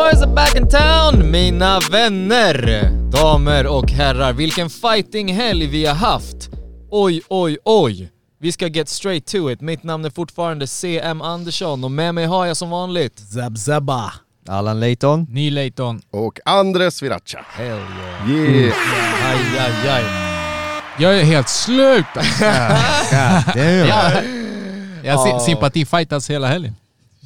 Boys are back in town! Mina vänner, damer och herrar, vilken fighting-helg vi har haft! Oj, oj, oj! Vi ska get straight to it. Mitt namn är fortfarande CM Andersson och med mig har jag som vanligt... Zeb Zebba. Allan Layton. Ny Layton. Och Andres Viracha. Hell yeah. Yeah. Aj, aj, aj. Jag är helt slut alltså. Damn. Jag, jag Ja. sy- sympatifightas hela helgen.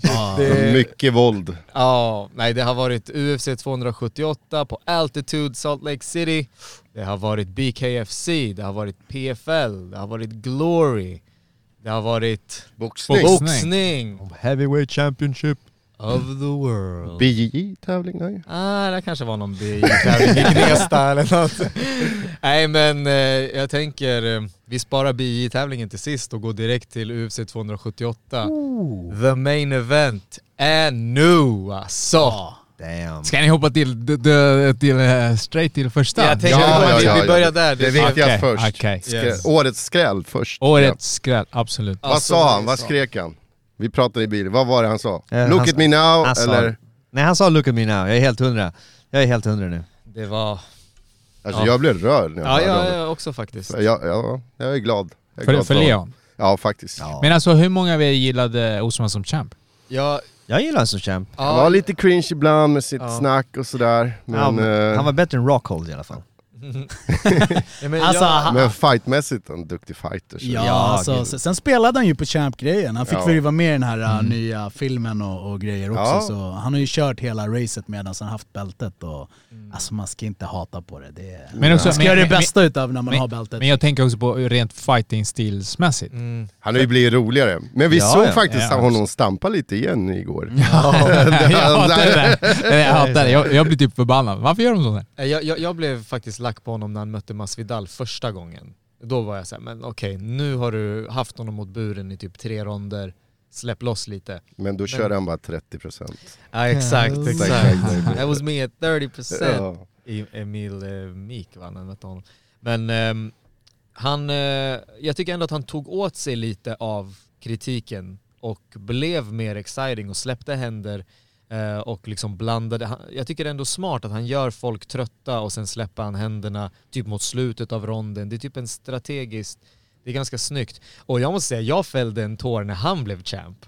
Mycket våld. Ja, nej det har varit UFC 278 på Altitude Salt Lake City. Det har varit BKFC, det har varit PFL, det har varit Glory. Det har varit Boxning. boxning Heavyweight Championship. Of the world. BJJ-tävlingar. Ah, det kanske var någon BJ-tävling i Gnesta eller något. Nej men eh, jag tänker, eh, vi sparar BJ-tävlingen till sist och går direkt till UFC 278. The main event är nu alltså! Damn. Ska ni hoppa till, d- till eh, straight till första? Jag tänker Ja, vi, ja, vi, ja, vi ja. börjar där. Det är Det- viktigast Okej, först. Skrä- Yes. Årets skräll först. Årets skräll, absolut. Vad Alltså, sa han? det Vad skrek han? Vi pratade i bilen. Vad var det han sa? Eh, Look han- at me now, han sa- eller? Nej han sa look at me now, jag är helt hundra. Jag är helt hundra nu. Det var... Alltså Ja. jag blev rörd när jag Ja, jag är också faktiskt. Ja, ja, jag är glad. Jag är För, glad för Leon. Ja, faktiskt. Men alltså hur många av er gillade Osman som champ? Jag, Jag gillar honom som champ. Han var lite cringe ibland med sitt Ja. snack och sådär. Men, han, eh, han var bättre än Rockhold i alla fall. ja, men Alltså, jag, men fightmässigt en duktig fighter. Så. Ja, Ja, alltså, gud. sen- spelade han ju på Champ-grejen. Han fick Ja. väl vara med i den här uh, nya filmen och, och grejer också. Ja. Så han har ju kört hela racet medan han haft bältet. Och, Alltså man ska inte hata på det. det är, Men också, man ska men- göra det men- bästa utav när man men- har bältet. Men jag tänker också på rent fighting stilsmässigt. mm, Han har ju blivit roligare. Men vi Ja, såg ja. faktiskt Ja, honom stampa lite igen igår. jag hatar det. Jag hatar det. Jag, jag blir typ förbannad. Varför gör de? Eh, jag, jag, jag blev faktiskt lack på honom när han mötte Masvidal första gången. Då var jag såhär, men okej, nu har du haft honom mot buren i typ tre ronder, släpp loss lite. Men då körde han bara 30%. Ja exakt, Ja, exakt. That was me at 30%. Ja. I Emil eh, Meek va, när han mötte honom. Men ehm, han, eh, jag tycker ändå att han tog åt sig lite av kritiken och blev mer exciting och släppte händer eh, och liksom blandade. Han, jag tycker det är ändå smart att han gör folk trötta och sen släpper han händerna typ mot slutet av ronden. Det är typ en strategiskt, det är ganska snyggt. Och jag måste säga, jag fällde en tår när han blev champ.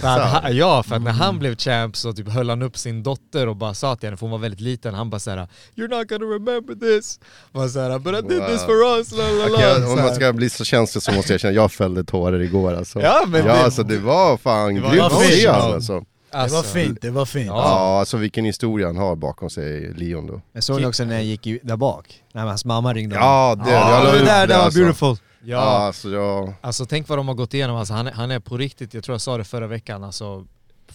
För han- ja, för att när han blev champ så typ höll han upp sin dotter och bara sa till henne, för hon var väldigt liten, han bara såhär You're not gonna remember this. Bara såhär, but I did this Wow. for us, la, la, Så om man ska bli så känslig så måste jag känna, jag fällde tårar igår alltså. Ja, men ja det- alltså det var fan grymt att se Ja. Han, alltså. det Alltså, var fint, det var fint. Ja. Ja, alltså vilken historia han har bakom sig, Leon då. Jag såg ni också när jag gick där bak, när hans mamma ringde Ja, det, ja, jag la det upp där, det var alltså. beautiful. Ja, Ja, alltså jag... alltså tänk vad de har gått igenom, alltså, han, är, han är på riktigt, jag tror jag sa det förra veckan, alltså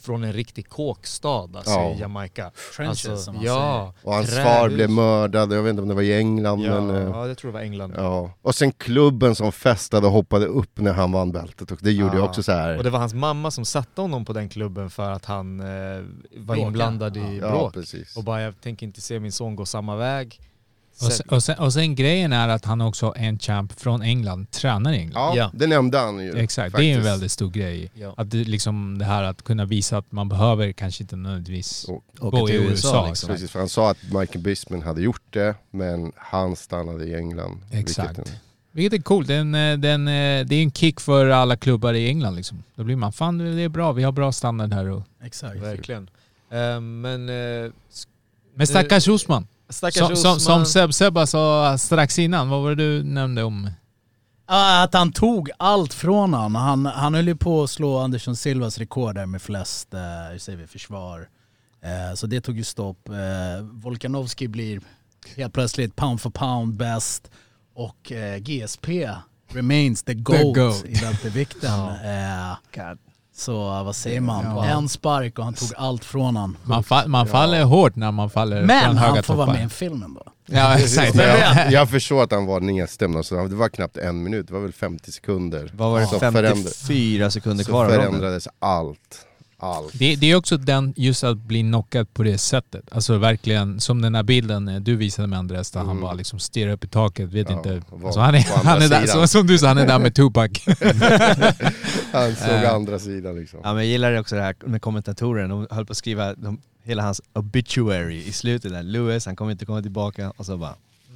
från en riktig kåkstad alltså, Ja. i Jamaica. Trenches Alltså, som man ja, Och hans trähus. far blev mördad, jag vet inte om det var i England Ja, men... eh, ja, jag tror det var England. Ja. Och sen klubben som festade och hoppade upp när han vann bältet och det gjorde Ja. jag också så här. Och det var hans mamma som satte honom på den klubben för att han eh, var Bråka. inblandad i Ja, bråk. precis. Och bara jag tänker inte se min son gå samma väg. Och sen, och, sen, och sen grejen är att han också är en champ från England, tränar i England. Ja, Ja. det nämnde han ju. Exakt, det är en faktiskt. väldigt stor grej. Ja. Att det, liksom det här att kunna visa att man behöver kanske inte nödvändigtvis Och- gå i USA. USA, liksom. Precis, för han sa att Michael Bisping hade gjort det, men han stannade i England. Exakt. Vilket- Vilket är coolt. Det är, en, eh, det, är en, eh, det är en kick för alla klubbar i England. Liksom. Då blir man, fan det är bra, vi har bra standard här. Och... Exakt. Verkligen. Eh, men eh, Men stackars Osman. Stackars Som, som, som Seb Sebba sa strax innan, vad var det du nämnde om? Att han tog allt från honom. Han, han höll ju på att slå Andersson Silvas rekord där med flest, eh, hur säger vi, försvar. Eh, så det tog ju stopp. Eh, Volkanovski blir helt plötsligt pound for pound bäst och eh, GSP remains the GOAT, GOAT. i vältervikten. Eh, så vad säger man? Ja. En spark och han tog allt från han. Man, fa- man faller hårt när man faller Men från höga han får vara toppar. med i filmen då. Ja, exakt. Men jag, jag förstår att han var nedstämd, alltså, det var knappt en minut, det var väl 50 sekunder. Vad var det? Så 54 sekunder Så kvar ronden. förändrades allt. Allt. Det, det är också den, just att bli knockad på det sättet. Alltså verkligen, som den här bilden eh, du visade med Andres, där han Mm. bara liksom stirrar upp i taket, vet Ja, inte. var Alltså han är, på andra han är där, sidan. så, som du sa, han är där med Tupac. Han såg Eh. andra sidan liksom. Ja, men jag gillar också det här med kommentatorerna, de höll på att skriva de, hela hans obituary i slutet där. Lewis, han kommer inte komma tillbaka och så bara...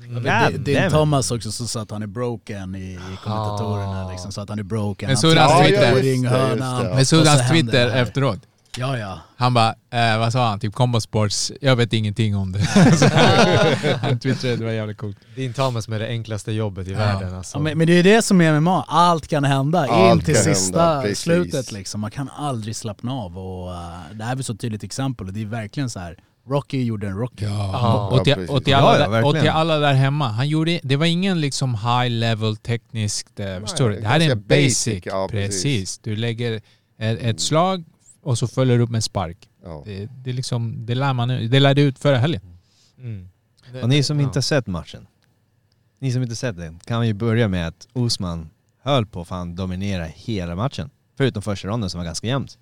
God Din it. Thomas också så sa att han är broken i, i kommentatorerna Ah. liksom, så att han är broken. Men på Twitter. Ja, just det, ringhörnan. just det, ja. Men händer Twitter efteråt. Ja, ja. Han bara, eh, vad sa han? Typ Combo Sports, jag vet ingenting om det. Han twittrade, det var jävligt coolt. Din Thomas med det enklaste jobbet i Ja. världen alltså. ja men, men det är det som är MMA, allt kan hända Allt in till sista hända, slutet liksom. Man kan aldrig slappna av och uh, det här är väl så tydligt exempel och det är verkligen så här. Rocky gjorde en Rocky. Ja. Och, till, och, till Ja, alla, ja, där- och till alla där hemma, han gjorde, det var ingen liksom high level tekniskt, eh, förstår du? Det här är en basic, basic, ja, precis. precis. Du lägger ett, ett slag och så följer du upp med en spark. Ja. Det, det, liksom, det lär man det lärde ut förra helgen. Mm. Det- Och ni som ja. inte har sett matchen, ni som inte sett den, kan ju börja med att Osman höll på att fan dominera hela matchen. Förutom första ronden som var ganska jämnt.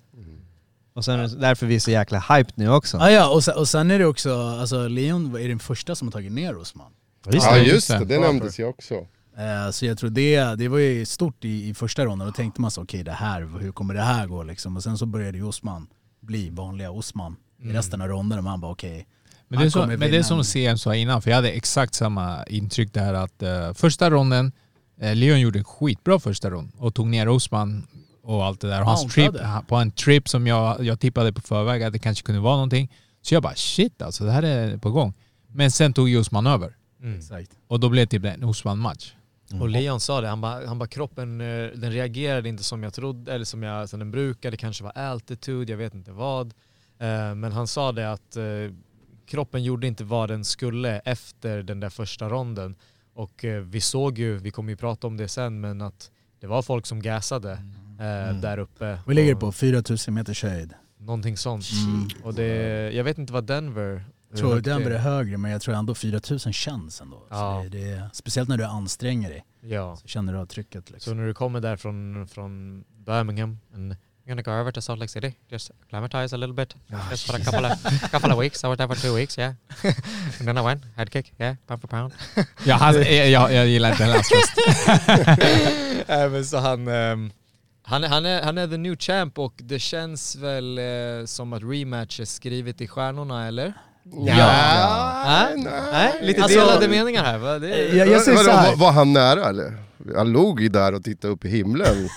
Och sen är det därför vi är så jäkla hyped nu också. Ah, ja, och sen, och sen är det också, alltså Leon är den första som har tagit ner Osman. Just Ja just det, det. nämndes ju också. Eh, så jag tror det, det var ju stort i, i första ronden, då tänkte man så okej det här, hur kommer det här gå liksom? Och sen så började ju Osman bli vanliga Osman i resten av ronden och man bara okej. Men det, är så, men det är som CM sa innan, för jag hade exakt samma intryck där att eh, första ronden, eh, Leon gjorde en skitbra första rond och tog ner Osman och allt det där. Och hans trip, på en trip som jag, jag tippade på förväg att det kanske kunde vara någonting. Så jag bara shit alltså, det här är på gång. Men sen tog ju Osman över. Mm. Och då blev det typ en Osman-match. Och Leon sa det, han bara, han bara kroppen eh, den reagerade inte som jag trodde, eller som, jag, som den brukade, det kanske var altitude, jag vet inte vad. Eh, Men han sa det att eh, kroppen gjorde inte vad den skulle efter den där första ronden. Och vi såg ju, vi kommer ju prata om det sen, men att det var folk som gasade eh, där uppe. Vi ligger på 4000 meters höjd. Någonting sånt. Mm. Och det, jag vet inte vad Denver... Jag tror Denver är högre men jag tror ändå 4000 känns ändå. Ja. Så det, det, är- speciellt när du anstränger dig Ja. så känner du av trycket. Så Liksom. när du kommer där från, från Birmingham and you're gonna go over to Salt Lake City, just acclimatize a little bit. just for a couple of, couple of weeks. I was there for two weeks, yeah. and then I went, head kick, yeah, pound for pound. Ja, han, jag, jag, jag gillar inte hans röst. Nej men så han, ehm, han, är- han, är, han är the new champ och det känns väl eh, som att rematch är skrivet i stjärnorna eller? Ja. Nej? Nej? Lite Alltså- delade meningar här va? Det, Jag, jag säger Vadå, så här. var, var han nära eller? Han låg ju där och tittade upp i himlen.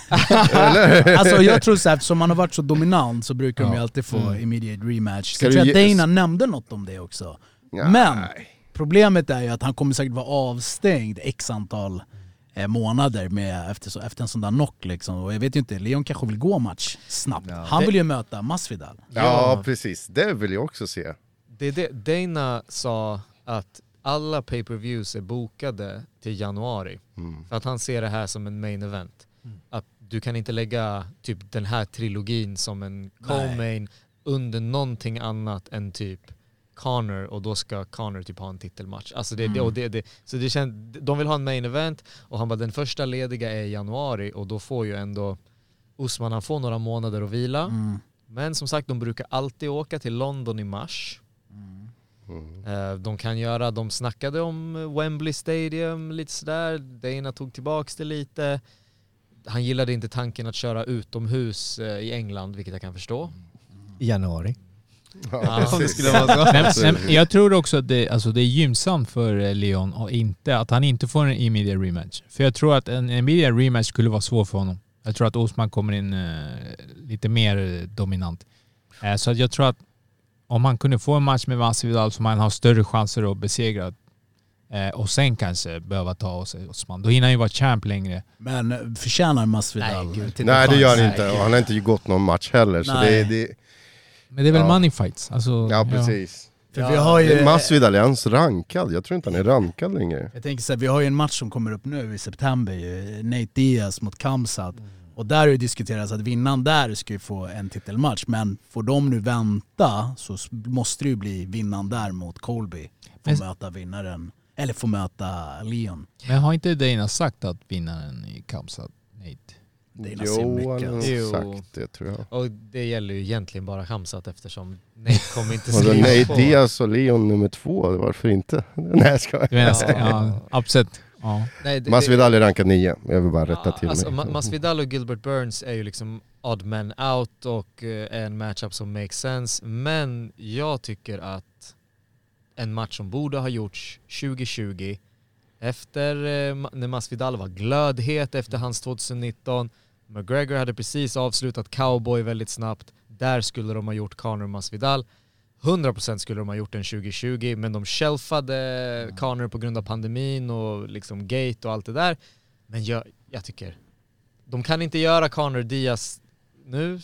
eller? Alltså jag tror så här, eftersom han har varit så dominant så brukar de ju Ja. alltid få Mm. immediate rematch. Så jag tror att Dana nämnde något om det också. Nej. Men problemet är ju att han kommer säkert vara avstängd x antal månader med, efter, så, efter en sån där knock liksom. Och jag vet ju inte, Leon kanske vill gå match snabbt. Ja. Han vill ju möta Masvidal. Ja precis, det vill jag också se. det, är det, Dana sa att alla pay-per-views är bokade till januari. Mm. För att han ser det här som en main event. Att du kan inte lägga typ den här trilogin som en co-main under någonting annat än typ Connor och då ska Connor typ ha en titelmatch. Alltså det, det, och det, det, så det känns, de vill ha en main event och han bara den första lediga är i januari och då får ju ändå Usman han får några månader att vila. Mm. Men som sagt de brukar alltid åka till London i mars. Eh, De kan göra, de snackade om Wembley Stadium lite sådär, Dana tog tillbaks det lite. Han gillade inte tanken att köra utomhus eh, i England, vilket jag kan förstå. I januari. Ja. Det skulle vara så. Nej, men jag tror också att det, alltså det är gynnsamt för eh, Leon och inte, att han inte får en immediate rematch. För jag tror att en immediate rematch skulle vara svår för honom. Jag tror att Osman kommer in eh, lite mer eh, dominant. Eh, så att jag tror att om han kunde få en match med Masvidal så man har större chanser att besegra eh, och sen kanske behöva ta sig Osman. Då hinner han ju vara champ längre. Men förtjänar Masvidal? Nej, gud. till Nej det gör han inte och han har inte gått någon match heller. Så Nej. det, det, Men det är väl Ja. money fights? Alltså, Ja precis. För vi har ju... Masvidal, är han så rankad? Jag tror inte han är rankad längre. Jag tänker så här, vi har ju en match som kommer upp nu i september ju, Nate Diaz mot Kamsat. Och där har det diskuterats att vinnaren där ska ju få en titelmatch, men får de nu vänta så måste det ju bli vinnaren där mot Colby. Få Men- möta vinnaren, eller få möta Leon. Men har inte Dana sagt att vinnaren i Kamsat, Nate? Det är nästan Jo, har alltså. Jo. sagt det tror jag. Och det gäller ju egentligen bara Hamzat eftersom Nate kommer inte skriva Nate på. Diaz och Leon nummer två, varför inte? Nej jag skojar. Ja. ja, upset. Ja. Nej, det- Masvidal är rankad nio, jag vill bara rätta till alltså, mig. Ma- Masvidal och Gilbert Burns är ju liksom odd man out och eh, en matchup som makes sense. Men jag tycker att en match som borde ha gjorts 2020 efter eh, när Masvidal var glödhet efter hans 2019. McGregor hade precis avslutat cowboy väldigt snabbt. Där skulle de ha gjort Conor Masvidal. 100% skulle de ha gjort den 2020 men de shelfade Conor på grund av pandemin och liksom gate och allt det där. Men jag, jag tycker, de kan inte göra Conor Diaz nu,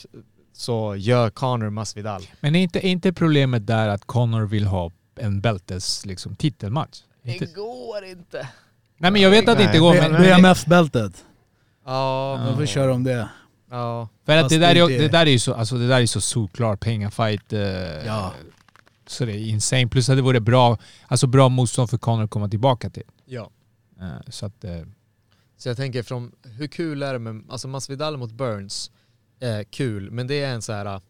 så gör Conor Masvidal. Men är inte, är inte problemet där att Connor vill ha en bältes liksom, titelmatch? Inte, går inte. nej men jag vet att det inte går men... BMF-bältet, Ja, de får köra om det. ja. för att Fast det där, det är, det där är ju så, alltså det där är så solklar pengafight. Eh, Ja. Så det är insane. Plus att det vore bra, alltså bra motstånd för Connor att komma tillbaka till. ja. Eh, så att... Eh, Så jag tänker från, hur kul är det med, alltså Masvidal mot Burns, eh, kul, men det är en så här,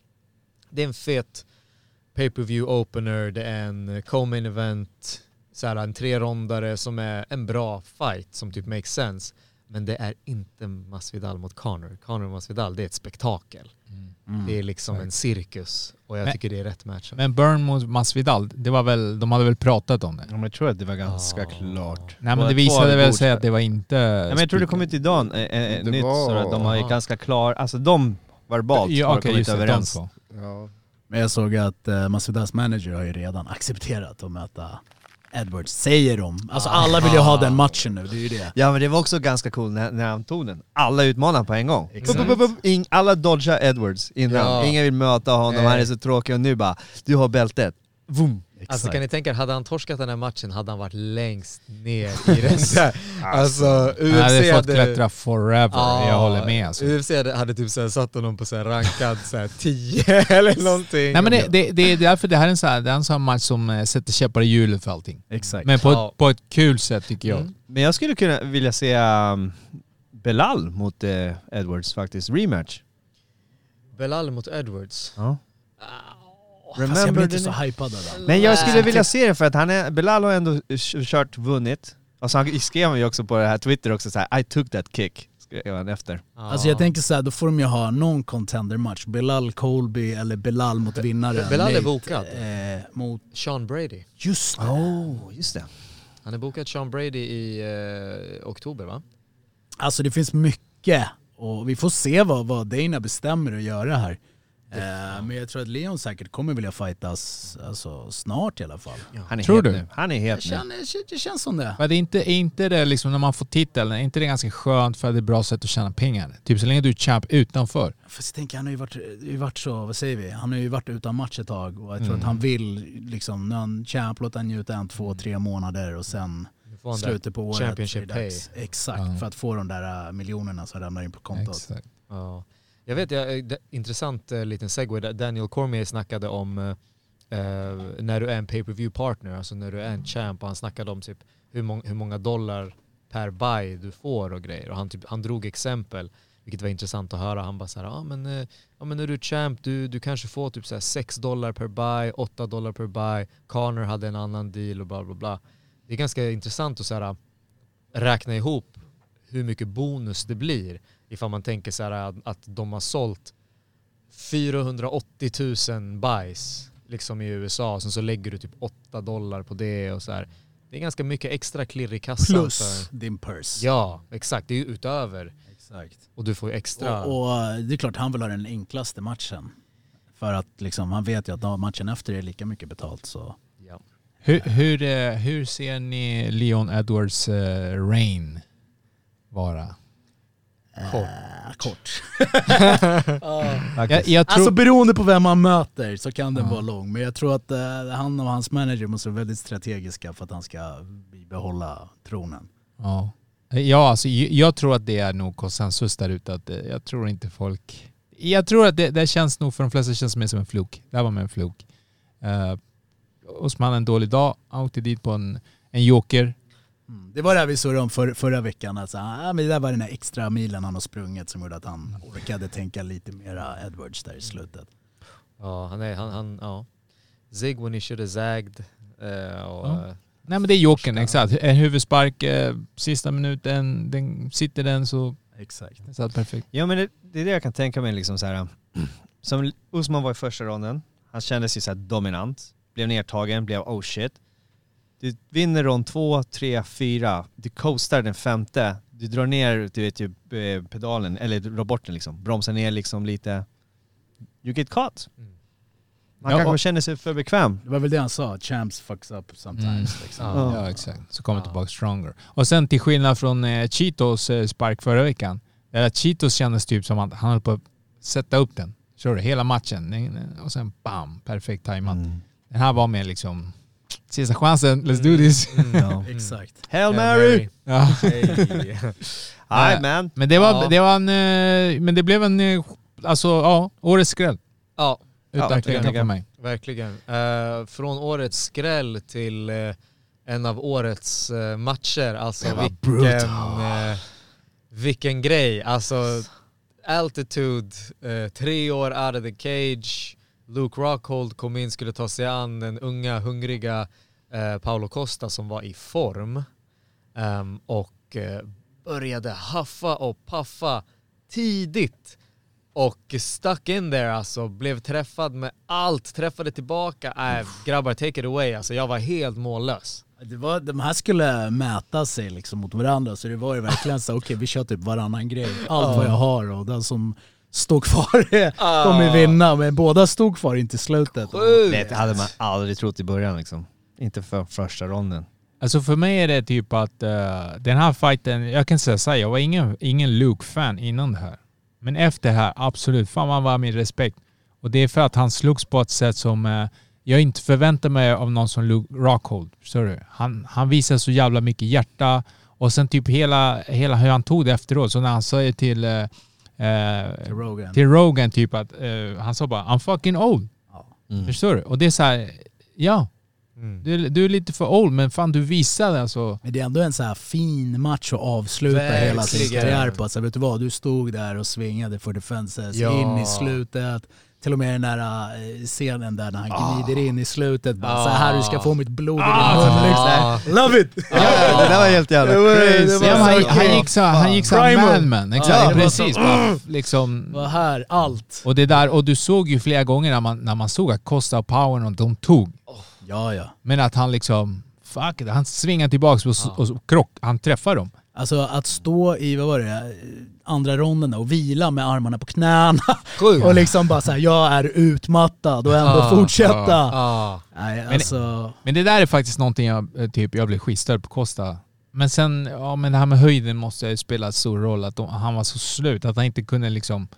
det är en fet pay-per-view opener, det är en eh, co-main event, så här, en tre-rondare som är en bra fight som typ makes sense. Men det är inte Masvidal mot Conor. Conor och Masvidal, det är ett spektakel. Det är liksom en cirkus och jag Men- tycker det är rätt match. men Burn mot Masvidal, det var väl, de hade väl pratat om det? Ja, men jag tror att det var ganska Ja. klart. Nej men det visade väl sig att det var inte... Ja, men jag tror det kom ut idag eh, eh, Det nytt var- så att de har ju ganska klar, alltså de verbalt Ja har okej kommit överens. Ja. Men jag såg att uh, Masvidals manager har ju redan accepterat att möta Edwards, säger de. Alltså alla vill ju ha den matchen nu, det är ju det. Ja men det var också ganska cool när, när han tog den. Alla utmanade på en gång. Exakt. Bup, bup, bup. Ing, alla dodgar Edwards innan. Ja. Ingen vill möta honom, Nej. han är så tråkig och nu bara, du har bältet. Vroom. Alltså kan ni tänka er, hade han torskat den här matchen hade han varit längst ner i den där. Alltså UFC Han hade fått klättra forever, Ja, jag håller med alltså. UFC hade, hade typ så här, satt honom på så här rankad så här 10 eller någonting. Nej men det, det, det är därför det här är en sån här, en sån här match som eh, sätter käppar i hjulet för allting. Exakt. Men på, Ja. ett, på ett kul sätt tycker jag. Mm. Men jag skulle kunna vilja se um, Belal mot eh, Edwards faktiskt, rematch. Belal mot Edwards. Ja. Fast jag blir Remember inte så hypad av den. Men jag skulle vilja se det för att han är, Belal har ändå kört, vunnit. Och så han skrev han ju också på det här Twitter också så här, I took that kick, skrev han efter. Alltså jag tänker så här, då får de ju ha någon contender-match. Bilal Colby eller Bilal mot vinnaren. Belal är Nate, bokad. Eh, mot... Sean Brady. Just det. Oh, just det. Han är bokad Sean Brady i eh, oktober va? Alltså det finns mycket och vi får se vad, vad Dana bestämmer att göra här. Eh, men jag tror att Leon säkert kommer vilja fightas alltså, snart i alla fall. Han är Tror het du? nu. Han är Jag het nu. känner, det känns som det. Men det är inte, är inte det liksom när man får titeln, är inte det ganska skönt för att det är ett bra sätt att tjäna pengar? Typ så länge du är champ utanför. Fast jag tänker, han har ju varit, ju varit så, vad säger vi? Han har ju varit utan match ett tag och jag tror Mm. att han vill liksom, när han champ, låta han njuta en, två, tre månader och sen Nu slutet på året. Championship dags. Exakt, Ja. för att få de där äh, miljonerna som ramlar in på kontot. Exakt. Ja. Jag vet, jag, eh, intressant eh, liten segway. Daniel Cormier snackade om eh, eh, när du är en pay-per-view partner, alltså när du är en champ och han snackade om typ hur, må hur många dollar per buy du får och grejer. Och han, typ, han drog exempel, vilket var intressant att höra. Han bara såhär, ah, men, eh, ja men när du är champ, du, du kanske får typ såhär 6 dollar per buy, 8 dollar per buy. Connor hade en annan deal och bla bla bla. Det är ganska intressant att såhär, räkna ihop hur mycket bonus det blir ifall man tänker så här att, att de har sålt 480 000 buys liksom i USA och sen så lägger du typ 8 dollar på det och så här. Det är ganska mycket extra klirr i kassan. Plus För, din purse. ja, exakt. Det är ju utöver. Exakt. Och du får ju extra. Och, och det är klart han vill ha den enklaste matchen. För att liksom, han vet ju att matchen efter är lika mycket betalt så. ja. Hur, hur, eh, hur ser ni Leon Edwards eh, reign vara? Kort. Eh, kort. Jag, jag tror, Alltså beroende på vem man möter så kan den Ja. vara lång. Men jag tror att eh, han och hans manager måste vara väldigt strategiska för att han ska behålla tronen. ja. Ja, alltså, jag, jag tror att det är nog konsensus där ute. Att, eh, jag tror inte folk... Jag tror att det, det känns nog för de flesta känns mer som en fluk. Det här var med en fluk. Uh, Osman en dålig dag, han åkte dit på en, en joker. Mm. Det var det här vi surrade om för, förra veckan. Alltså, ah, men det där var den här extra milen han har sprungit som gjorde att han orkade tänka lite mera Edwards där i slutet. Ja, han är, han, han, ja. Zig when he should have zagged. eh, och, Ja. eh, Nej men det är jokern, exakt. En huvudspark, eh, sista minuten, den, sitter den så Exakt. den satt perfekt. Ja men det, det är det jag kan tänka mig liksom så här. Som Usman var i första ronden, han kändes ju så här dominant, blev nedtagen, blev oh shit. Du vinner rond två, tre, fyra, du coastar den femte, du drar ner du vet ju eh, pedalen, eller roboten liksom, bromsar ner liksom lite. You get caught. Mm. Man Ja, kanske och- känner sig för bekväm. Det var väl det han sa, champs fucks up sometimes. Mm. Liksom. Ja. Ja, exakt. Så kommer Ja. tillbaka stronger. Och sen till skillnad från eh, Cheetos eh, spark förra veckan, där Cheetos kändes typ som att han höll på att sätta upp den. Kör du hela matchen och sen bam, perfekt tajmat. Mm. Den här var mer liksom sista chansen, let's do this. Mm. Ja. Exakt. Hail Mary! Ja. Hey. Men det var, Ja. det var en, eh, men det blev en, eh, alltså ja, årets skräll. ja, Utan verkligen. tvekan för mig. verkligen. Eh, från årets skräll till eh, en av årets eh, matcher. Alltså Det var vilken, brutal. eh, vilken grej. Alltså Altitude, eh, tre år out of the cage. Luke Rockhold kom in, skulle ta sig an den unga, hungriga eh, Paolo Costa som var i form. Ehm, och eh, började haffa och paffa tidigt. Och stuck in there alltså, blev träffad med allt, träffade tillbaka. Äh, grabbar take it away alltså, jag var helt mållös. Det var, de här skulle mäta sig liksom mot varandra så det var ju verkligen så okej vi kör typ varannan grej. Allt vad jag har och den som står kvar är- kommer vinna men båda stod kvar in till slutet. Det hade man aldrig trott i början liksom. Inte för första ronden. Alltså för mig är det typ att eh, den här fighten, jag kan säga så här, jag var ingen, ingen Luke-fan innan det här. Men efter det här, absolut, fan man var min respekt. Och det är för att han slogs på ett sätt som eh, jag inte förväntar mig av någon som Luke Rockhold. Du? Han, han visar så jävla mycket hjärta och sen typ hela, hela hur han tog det efteråt. Så när han säger till, eh, Till Rogan. till Rogan typ att eh, han sa bara I'm fucking old. Mm. Förstår du? Och det är så här, ja, Mm. du, du är lite för old men fan du visade alltså. Men det är ändå en så här fin match att avsluta hela sin Verkligen. karriär på. Alltså, vet du vad, du stod där och svingade för defenses Ja. in i slutet. Till och med den där eh, scenen där när han glider in i slutet. Bara, Ah. Så här du ska få mitt blod i Ah. din mun. Liksom. Love it! Ja, det var helt jävla var- crazy. var Ja, han, han gick så, han gick så man-man. Exakt, var precis. så- Bara, liksom, Vad här, allt. och det där, och du såg ju flera gånger när man, när man såg att Costa och Power och de tog. Ja, ja. Men att han liksom, fuck it, han svingade tillbaks och, och, krock, han träffar dem. Alltså att stå i, vad var det, andra ronden och vila med armarna på knäna Sjukt. och liksom bara säga jag är utmattad och ändå Ah, fortsätta. Ah. Nej, alltså, Men det där är faktiskt någonting jag, eh, typ, jag blev skitstörd på Costa. Men sen, ja men det här med höjden måste ju spela stor roll. Att de, han var så slut, att han inte kunde liksom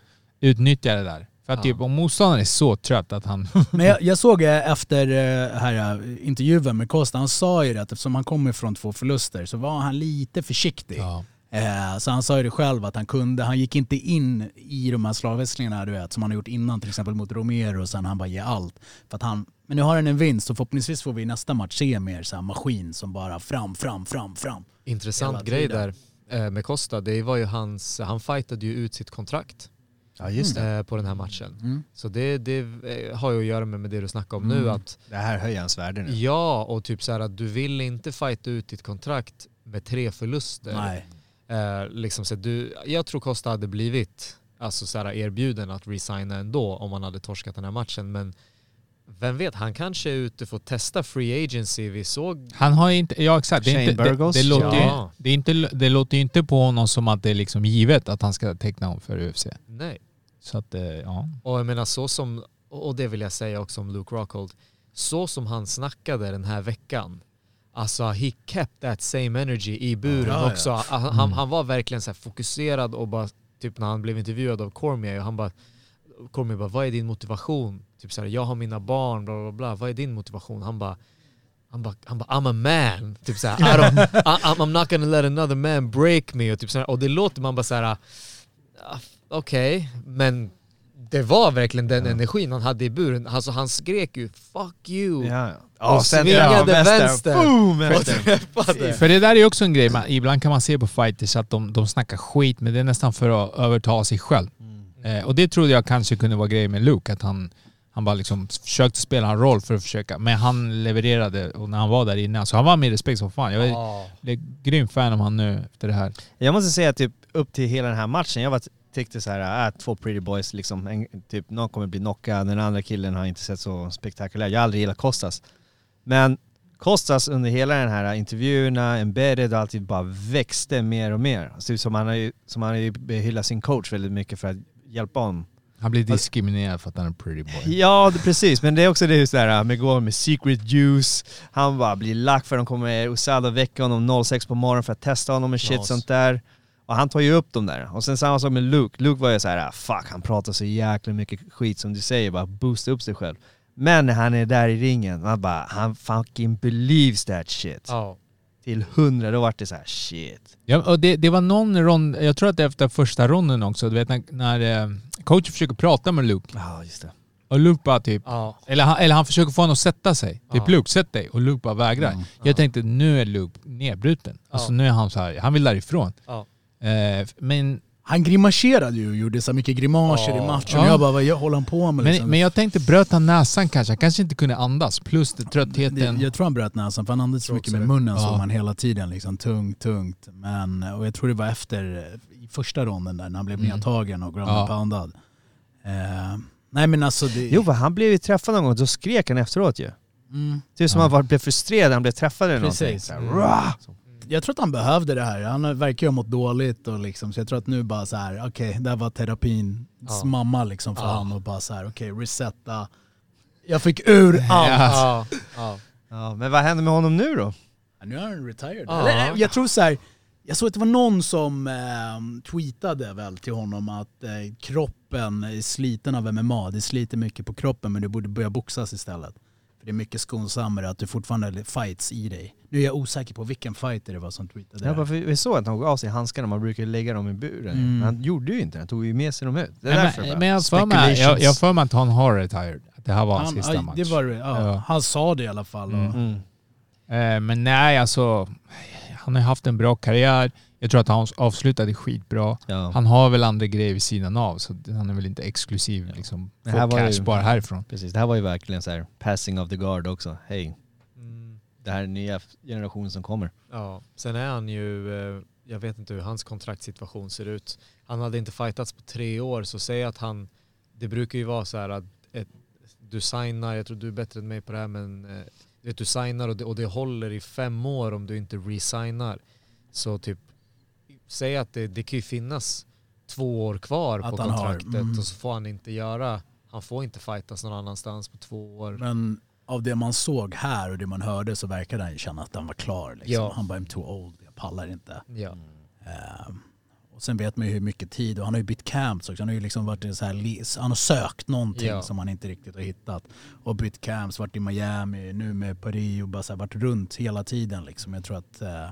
utnyttja det där. För att Ja. typ om motståndaren är så trött att han... Men jag, jag såg efter eh, här, eh, intervjun med Costa, han sa ju det att eftersom han kommer från två förluster så var han lite försiktig. ja. Eh, så han sa ju det själv att han kunde, han gick inte in i de här slagväxlingarna du vet, som han har gjort innan till exempel mot Romero och sen han bara ger allt. För att han, men nu har han en vinst så förhoppningsvis får vi i nästa match se mer så här maskin som bara fram, fram, fram, fram. Intressant grej där med Costa, det var ju hans, han fightade ju ut sitt kontrakt Ja just det. eh, på den här matchen. Mm. Så det, det eh, har ju att göra med, med det du snackar om nu Mm. att Det här höjer hans värde nu. ja, och typ så här att du vill inte fighta ut ditt kontrakt med tre förluster. Nej. Eh, liksom så att du, jag tror Costa hade blivit alltså så här erbjuden att resigna ändå om han hade torskat den här matchen. Men vem vet, han kanske är ute för att testa free agency. Vi såg... Han har inte, ja exakt. Det, Shane inte, det, Burgos? det, låter ju, Ja. det, är inte, det låter ju inte på honom som att det är liksom givet att han ska teckna om för UFC. Nej. Så att, eh, ja. Och jag menar så som, och det vill jag säga också om Luke Rockhold, så som han snackade den här veckan, alltså he kept that same energy i buren Ja, ja. också. Han, han, han var verkligen så här fokuserad och bara typ när han blev intervjuad av Cormier och han bara Cormier bara, vad är din motivation? Typ såhär, jag har mina barn, bla bla bla, vad är din motivation? Han bara han bara, han bara I'm a man, typ såhär, I don't, I, I'm I'm not gonna let another man break me och typ såhär, och det låter man bara såhär, okej, men det var verkligen den energin han hade i buren, alltså han skrek ju 'fuck you' Ja, och svingade vänster, Boom! och träffade. För det där är också en grej, man, ibland kan man se på fighters att de, de snackar skit men det är nästan för att överta sig själv. Eh, och det trodde jag kanske kunde vara grejen med Luke, att han, han bara liksom försökte spela en roll för att försöka, men han levererade och när han var där inne, så han var med respekt som fan. Jag är, Ja. är grym fan av han nu efter det här. Jag måste säga typ upp till hela den här matchen, jag var, tyckte så här, äh, två pretty boys liksom, en, typ någon kommer bli knockad, den andra killen har inte sett så spektakulär. Jag har aldrig gillat Kostas. Men Kostas under hela den här intervjuerna, embedded och alltid bara växte mer och mer. Alltså, som han har ju, som han har ju hyllat sin coach väldigt mycket för att hjälpa honom. Han blir diskriminerad för att han är en pretty boy. Ja, det, precis. Men det är också det just där med går med secret juice. Han bara blir lack för de kommer Usada väcka honom 06 på morgonen för att testa honom och shit Knas. sånt där. Och han tar ju upp dem där. Och sen samma sak med Luke. Luke var ju så här, ah, fuck han pratar så jäkla mycket skit som du säger, bara boosta upp sig själv. Men när han är där i ringen, man bara, han fucking believes that shit. Ja. Till hundra, då vart det så här shit. Ja, och det, det var någon rond, jag tror att det är efter första ronden också, du vet när, när eh, coachen försöker prata med Luke Ja, just det. och Luke bara typ Ja. Eller han, eller han försöker få honom att sätta sig. Typ Ja. Luke, sätt dig. Och Luke bara vägrar. Jag tänkte nu är Luke nedbruten. Alltså Ja. nu är han så här, han vill därifrån. Ja. Eh, men, Han grimaserade ju och gjorde så mycket grimaser i matchen. Ja. Jag bara, vad håller han på med? Liksom? men, men jag tänkte, bröt han näsan kanske? Han kanske inte kunde andas. Plus det, Det, tröttheten. jag tror han bröt näsan för han andades så mycket med det. munnen Ja. såg man hela tiden. Liksom, tungt, tungt. Men, och jag tror det var efter i första ronden där när han blev Mm. nedtagen och ground Ja. poundad. Eh, nej men alltså det... Jo, för han blev ju träffad någon gång, då skrek han efteråt ju. Mm. Typ som Ja. han var, blev frustrerad när han blev träffad eller någonting. Precis. Så här, Mm. Jag tror att han behövde det här. Han verkar ju ha mått dåligt och liksom, så jag tror att nu bara så här, okej, det här var terapins Ja. mamma liksom för Ja. han och bara så här, okej, resetta. Jag fick ur allt. Ja. Ja. Ja, men vad händer med honom nu då? Ja, Nu är han retired. Ja. Eller, jag tror så här, jag såg att det var någon som eh, tweetade väl till honom att eh, kroppen är sliten av MMA. Det sliter mycket på kroppen men du borde börja boxas istället. För det är mycket skonsammare att du fortfarande har fights i dig. Nu är jag osäker på vilken fighter det var som tweetade Ja, det. för vi såg att han tog av sig handskarna, man brukar lägga dem i buren. Mm. Men han gjorde ju inte det, han tog ju med sig dem ut. Det är Nej, därför men, bara. men jag för mig, jag, jag för mig att han har retired. Det här var hans han, sista match. det var, det, ja, Ja. Han sa det i alla fall. Mm. Mm. Eh, men nej, alltså. Han har haft en bra karriär. Jag tror att han avslutade skitbra. Ja. Han har väl andra grejer vid sidan av, så han är väl inte exklusiv liksom. Det här var cash ju- bara härifrån. Precis, det här var ju verkligen så här passing of the guard också. Hej, Mm. det här är nya generationen som kommer. Ja, sen är han ju, eh, jag vet inte hur hans kontraktssituation ser ut. Han hade inte fightats på tre år, så säg att han, det brukar ju vara så här att ett, du signar, jag tror du är bättre än mig på det här, men eh, du vet, du signar och det, och det håller i fem år om du inte resignar. Så typ, säg att det, det kan ju finnas två år kvar Att på han har, kontraktet mm. och så får han inte göra, han får inte fightas någon annanstans på två år. Men av det man såg här och det man hörde så verkade han ju känna att han var klar. Liksom. Ja. Han bara, I'm too old, jag pallar inte. Ja. Ehm, och sen vet man ju hur mycket tid, och han har ju bytt camps också. Han har ju liksom varit så här, han har sökt någonting Ja. som han inte riktigt har hittat. Och bytt camps, varit i Miami, nu med Paris och bara så här, varit runt hela tiden liksom. Jag tror att eh,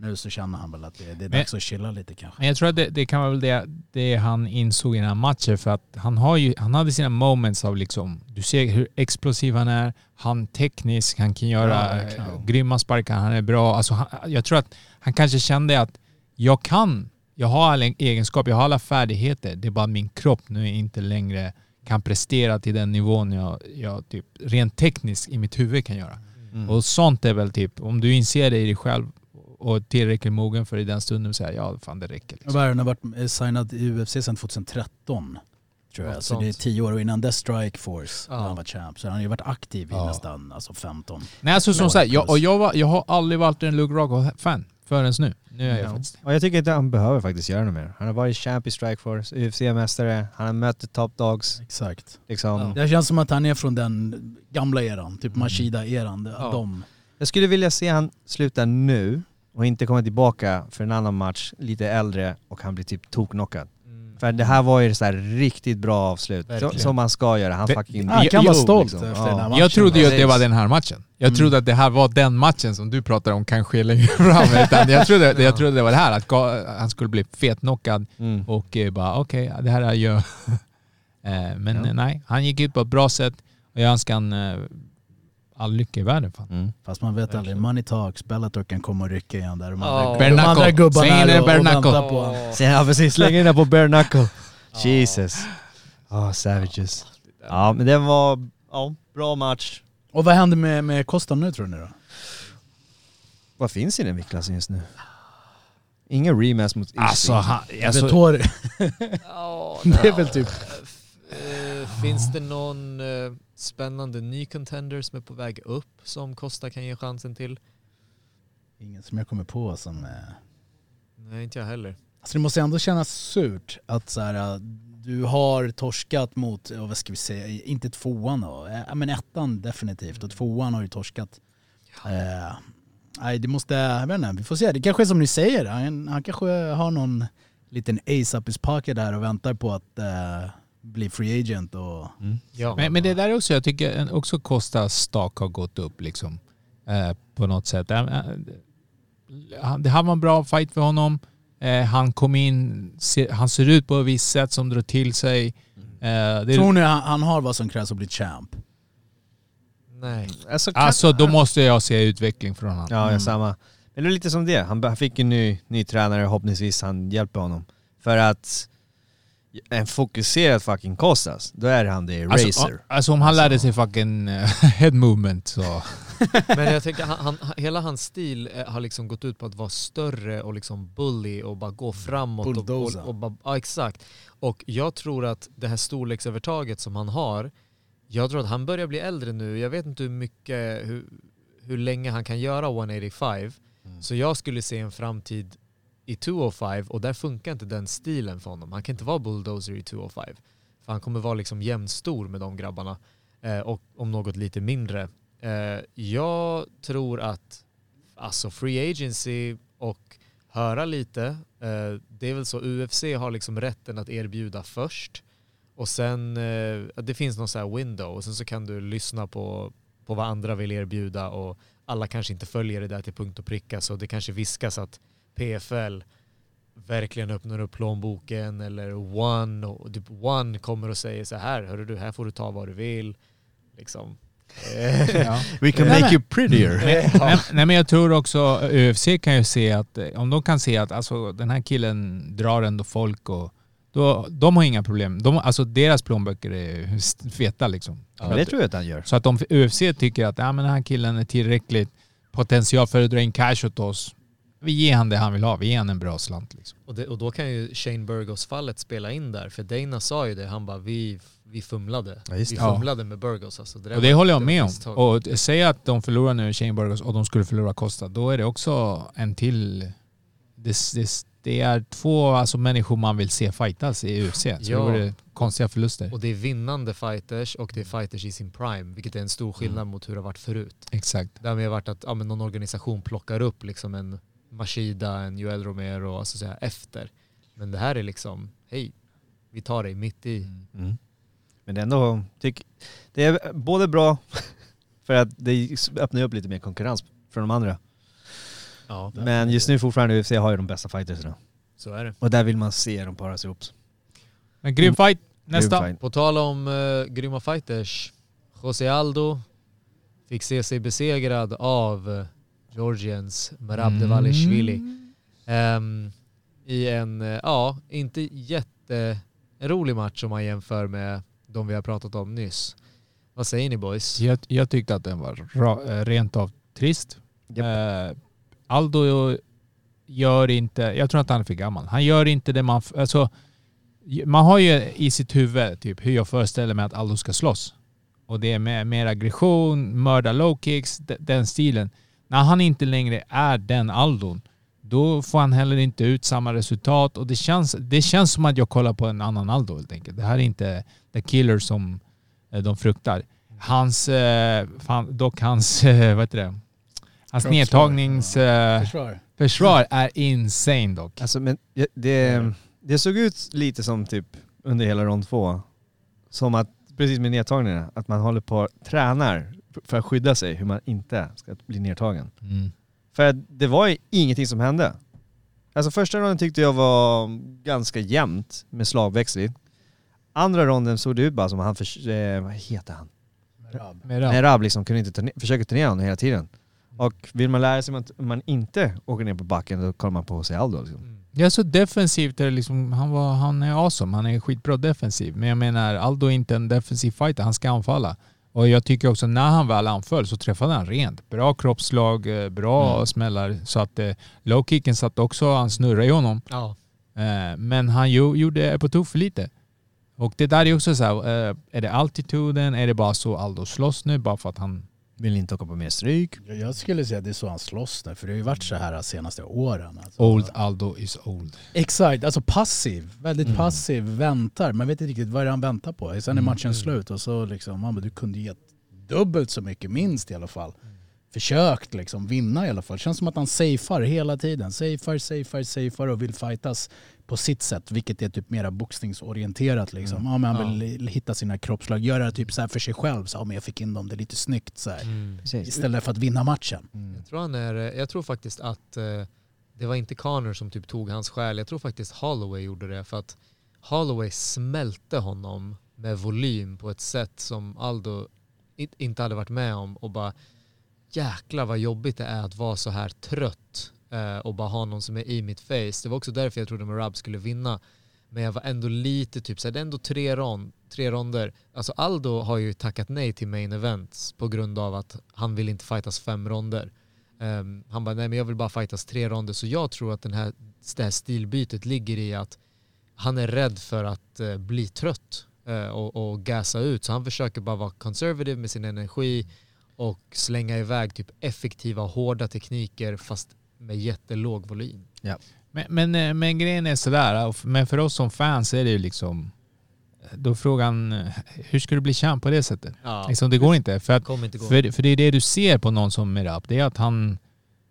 nu så känner han väl att det, det är Men- dags att chilla lite kanske. Men jag tror att det, det kan vara väl det, det han insåg i den här matchen för att han, har ju, han hade sina moments av liksom, du ser hur explosiv han är, han teknisk, han kan Ja, göra verkligen. eh, grymma sparkar, han är bra. Alltså han, jag tror att han kanske kände att jag kan, jag har alla egenskaper, jag har alla färdigheter, det är bara min kropp nu inte längre kan prestera till den nivån jag, jag typ, rent tekniskt i mitt huvud kan göra. Mm. Och sånt är väl typ, om du inser det i dig själv och tillräckligt mogen för i den stunden säga ja fan det räcker. Liksom. Han har varit eh, signad i UFC sedan 2013. Tror jag. Så det är tio år och innan dess Strike Force, Ja. när han var champ. Så han har ju varit aktiv i Ja. nästan alltså 15. Nej alltså som sagt, jag, och jag, var, jag har aldrig varit en Luke Rockhold-fan förrän nu. Nu är jag Ja. faktiskt Och jag tycker inte han behöver faktiskt göra något mer. Han har varit champ i Strikeforce, UFC-mästare, han har mött top dogs. Exakt. Liksom. Ja. Det känns som att han är från den gamla eran, typ Mashida-eran. Ja. De. Jag skulle vilja se han sluta nu och inte komma tillbaka för en annan match, lite äldre och han blir typ toknockad. Mm. För det här var ju så här riktigt bra avslut. Verkligen. Som man ska göra. Han Det- fucking... Han kan vara stolt liksom. efter Ja. den här matchen. Jag trodde ju att det var den här matchen. Jag Mm. trodde att det här var den matchen som du pratar om kan ske längre fram. Utan jag, trodde, jag trodde det var det här, att han skulle bli fetknockad Mm. och eh, bara okej, det här är ju... Eh, Men eh, nej, han gick ut på ett bra sätt och jag önskar han all lycka i världen. Fan. Mm. Fast man vet aldrig, money talks, Bellator kan komma och rycka igen där. De andra, de Bare andra gubbarna Släng in är och, och väntar på honom. Sen, ja precis, släng in den på bare knuckle. Jesus. Oh, savages. Ja men det var, ja, bra match. Och vad händer med, med Costa nu tror ni då? Vad finns i den viktklassen just nu? Ingen rematch mot Ishii. Alltså, han, alltså Vettori, Ja, det är väl typ... Eh, finns det någon eh, spännande ny contender som är på väg upp som Costa kan ge chansen till? Ingen som jag kommer på som... Eh... Nej, inte jag heller. Alltså det måste ändå kännas surt att så här, du har torskat mot, ja, vad ska vi säga, inte tvåan då, eh, men ettan definitivt och tvåan har ju torskat. Eh, nej det måste, jag vet inte, vi får se. Det kanske är som ni säger, han, han kanske har någon liten ace up his pocket där och väntar på att eh, bli free agent och... Ja. Men, men det där är också, jag tycker också Costa stak har gått upp liksom. Eh, på något sätt. Eh, eh, det här var en bra fight för honom. Eh, han kom in, se, han ser ut på ett visst sätt som drar till sig. Eh, det, Tror ni han, han har vad som krävs att bli champ? Nej. Alltså, kan- alltså då måste jag se utveckling från honom. Ja, Mm. samma. Men det är lite som det. Han, fick en ny, ny tränare, förhoppningsvis han hjälper honom. För att en fokuserad fucking Kostas, då är han det racer. Alltså, alltså om han lärde sig fucking eh, head movement så... Men jag tänker, han, han, hela hans stil eh, har liksom gått ut på att vara större och liksom bully och bara gå framåt. Och, och, Bulldoza. och, bara- ja, exakt. Och jag tror att det här storleksövertaget som han har, jag tror att han börjar bli äldre nu. Jag vet inte hur mycket, hur, hur länge han kan göra 185. Så jag skulle se en framtid i 205 och där funkar inte den stilen för honom. Han kan inte vara bulldozer i 205. För han kommer vara liksom jämnstor med de grabbarna. Eh, och om något lite mindre. Eh, jag tror att alltså free agency och höra lite. Eh, det är väl så UFC har liksom rätten att erbjuda först. Och sen, eh, det finns någon sån här window och sen så kan du lyssna på, på vad andra vill erbjuda och alla kanske inte följer det där till punkt och pricka så det kanske viskas att PFL verkligen öppnar upp plånboken eller One och typ One kommer och säger så här, hörru du, här får du ta vad du vill. Liksom. Ja. We can make you prettier. nej, nej men jag tror också UFC kan ju se att eh, om de kan se att alltså, den här killen drar ändå folk och då, de har inga problem. De, alltså deras plånböcker är feta liksom. Ja, det tror jag att han gör. Så att om UFC tycker att ja, men den här killen är tillräckligt potential för att dra in cash åt oss. Vi ger han det han vill ha. Vi ger han en bra slant. Liksom. Och, det, och då kan ju Shane Burgos fallet spela in där, för Dana sa ju det, han bara vi, vi fumlade. Ja, vi det. Ja. fumlade med Burgos alltså. där Och det var- håller jag med om. Och säg att de förlorar nu Shane Burgos och de skulle förlora Costa. Då är det också en till... Det, det, det är två alltså, människor man vill se fightas i UFC. Så Ja. det vore konstiga förluster. Och det är vinnande fighters och det är fighters i sin prime, vilket är en stor skillnad mot hur det har varit förut. Exakt. Det har varit att ja, men någon organisation plockar upp liksom en Mashida, en Joel Romero alltså så här, efter. Men det här är liksom, hej, vi tar dig mitt i. Mm. Men det är ändå, tyck, det är både bra för att det öppnar upp lite mer konkurrens från de andra. Ja, Men just nu fortfarande UFC har ju de bästa fightersna. så är det. Och där vill man se dem paras ihop. Men grym fight. Nästa. Grym fight. På tal om uh, grymma fighters, José Aldo fick se sig besegrad av eh, Georgiens Merab Devalishvili. Ehm, I en, eh, ja, inte jätterolig match om man jämför med de vi har pratat om nyss. Vad säger ni boys? Jag, jag tyckte att den var eh, rent av trist. Japp. Eh, Aldo gör inte, jag tror att han är för gammal. Han gör inte det man, alltså, man har ju i sitt huvud typ hur jag föreställer mig att Aldo ska slåss. Och det är mer, mer aggression, mörda low kicks, de- den stilen. När han inte längre är den Aldon, då får han heller inte ut samma resultat och det känns, det känns som att jag kollar på en annan Aldo helt enkelt. Det här är inte the killer som eh, de fruktar. Hans, eh, fan, dock hans, eh, vad heter det? Hans Kroppsslag. nedtagnings... Eh, Försvar. är insane dock. Alltså men det, det såg ut lite som typ under hela rond två, som att, precis med nedtagningarna, att man håller på och tränar för att skydda sig, hur man inte ska bli nedtagen. Mm. För det var ju ingenting som hände. Alltså första ronden tyckte jag var ganska jämnt med slagväxling. Andra ronden såg det ut bara som han, förs- eh, vad heter han? Med rap. Merab liksom kunde inte försöker ta ner honom hela tiden. Och vill man lära sig att man inte åker ner på backen, då kollar man på Jose Aldo. Liksom. Ja, så defensivt är det liksom, han, var, han är awesome. Han är skitbra defensiv. Men jag menar, Aldo är inte en defensiv fighter. Han ska anfalla. Och jag tycker också när han väl anföll så träffade han rent. Bra kroppsslag, eh, bra Mm. smällar. Så att eh, low-kicken satt också, han snurrade i honom. Ja. Eh, men han ju, gjorde på tok för lite. Och det där är också så här, eh, är det altituden? Är det bara så Aldo slåss nu bara för att han... Vill inte åka på mer stryk. Jag- skulle säga att det är så han slåss nu, för det har ju varit så här de senaste åren. Alltså. Old Aldo is old. Exakt, alltså passiv. Väldigt Mm. passiv, väntar. Man vet inte riktigt vad det är han väntar på. Sen är Mm. matchen slut och så liksom, man bara, du kunde gett dubbelt så mycket minst i alla fall. Försökt liksom vinna i alla fall. Känns som att han safear hela tiden. Safear, safear, safear och vill fightas på sitt sätt. Vilket är typ mera boxningsorienterat liksom. Ja, men han vill hitta sina kroppslag, göra det typ så här för sig själv. Så, ja, men jag fick in dem, det är lite snyggt så här. Precis. Istället för att vinna matchen. Jag tror, han är, jag tror faktiskt att eh, det var inte Connor som typ tog hans själ. Jag tror faktiskt Holloway gjorde det för att Holloway smälte honom med volym på ett sätt som Aldo inte hade varit med om och bara jäklar vad jobbigt det är att vara så här trött eh, Eh, och bara ha någon som är i mitt face. Det var också därför jag trodde Marab skulle vinna. Men jag var ändå lite typ såhär, det är ändå tre, rond, tre ronder. Alltså Aldo har ju tackat nej till main events på grund av att han vill inte fightas fem ronder. Um, han bara, nej men jag vill bara fightas tre ronder. Så jag tror att den här, det här stilbytet ligger i att han är rädd för att uh, bli trött uh, och, och gasa ut. Så han försöker bara vara conservative med sin energi och slänga iväg typ effektiva, hårda tekniker fast med jättelåg volym. Men, men, eh, men grejen är sådär, f- men för oss som fans är det ju liksom... Då är frågan, eh, hur ska du bli champ på det sättet? Ja. Liksom, det går inte. För, att, inte gå. för, för det är det du ser på någon som Merab, det är att han,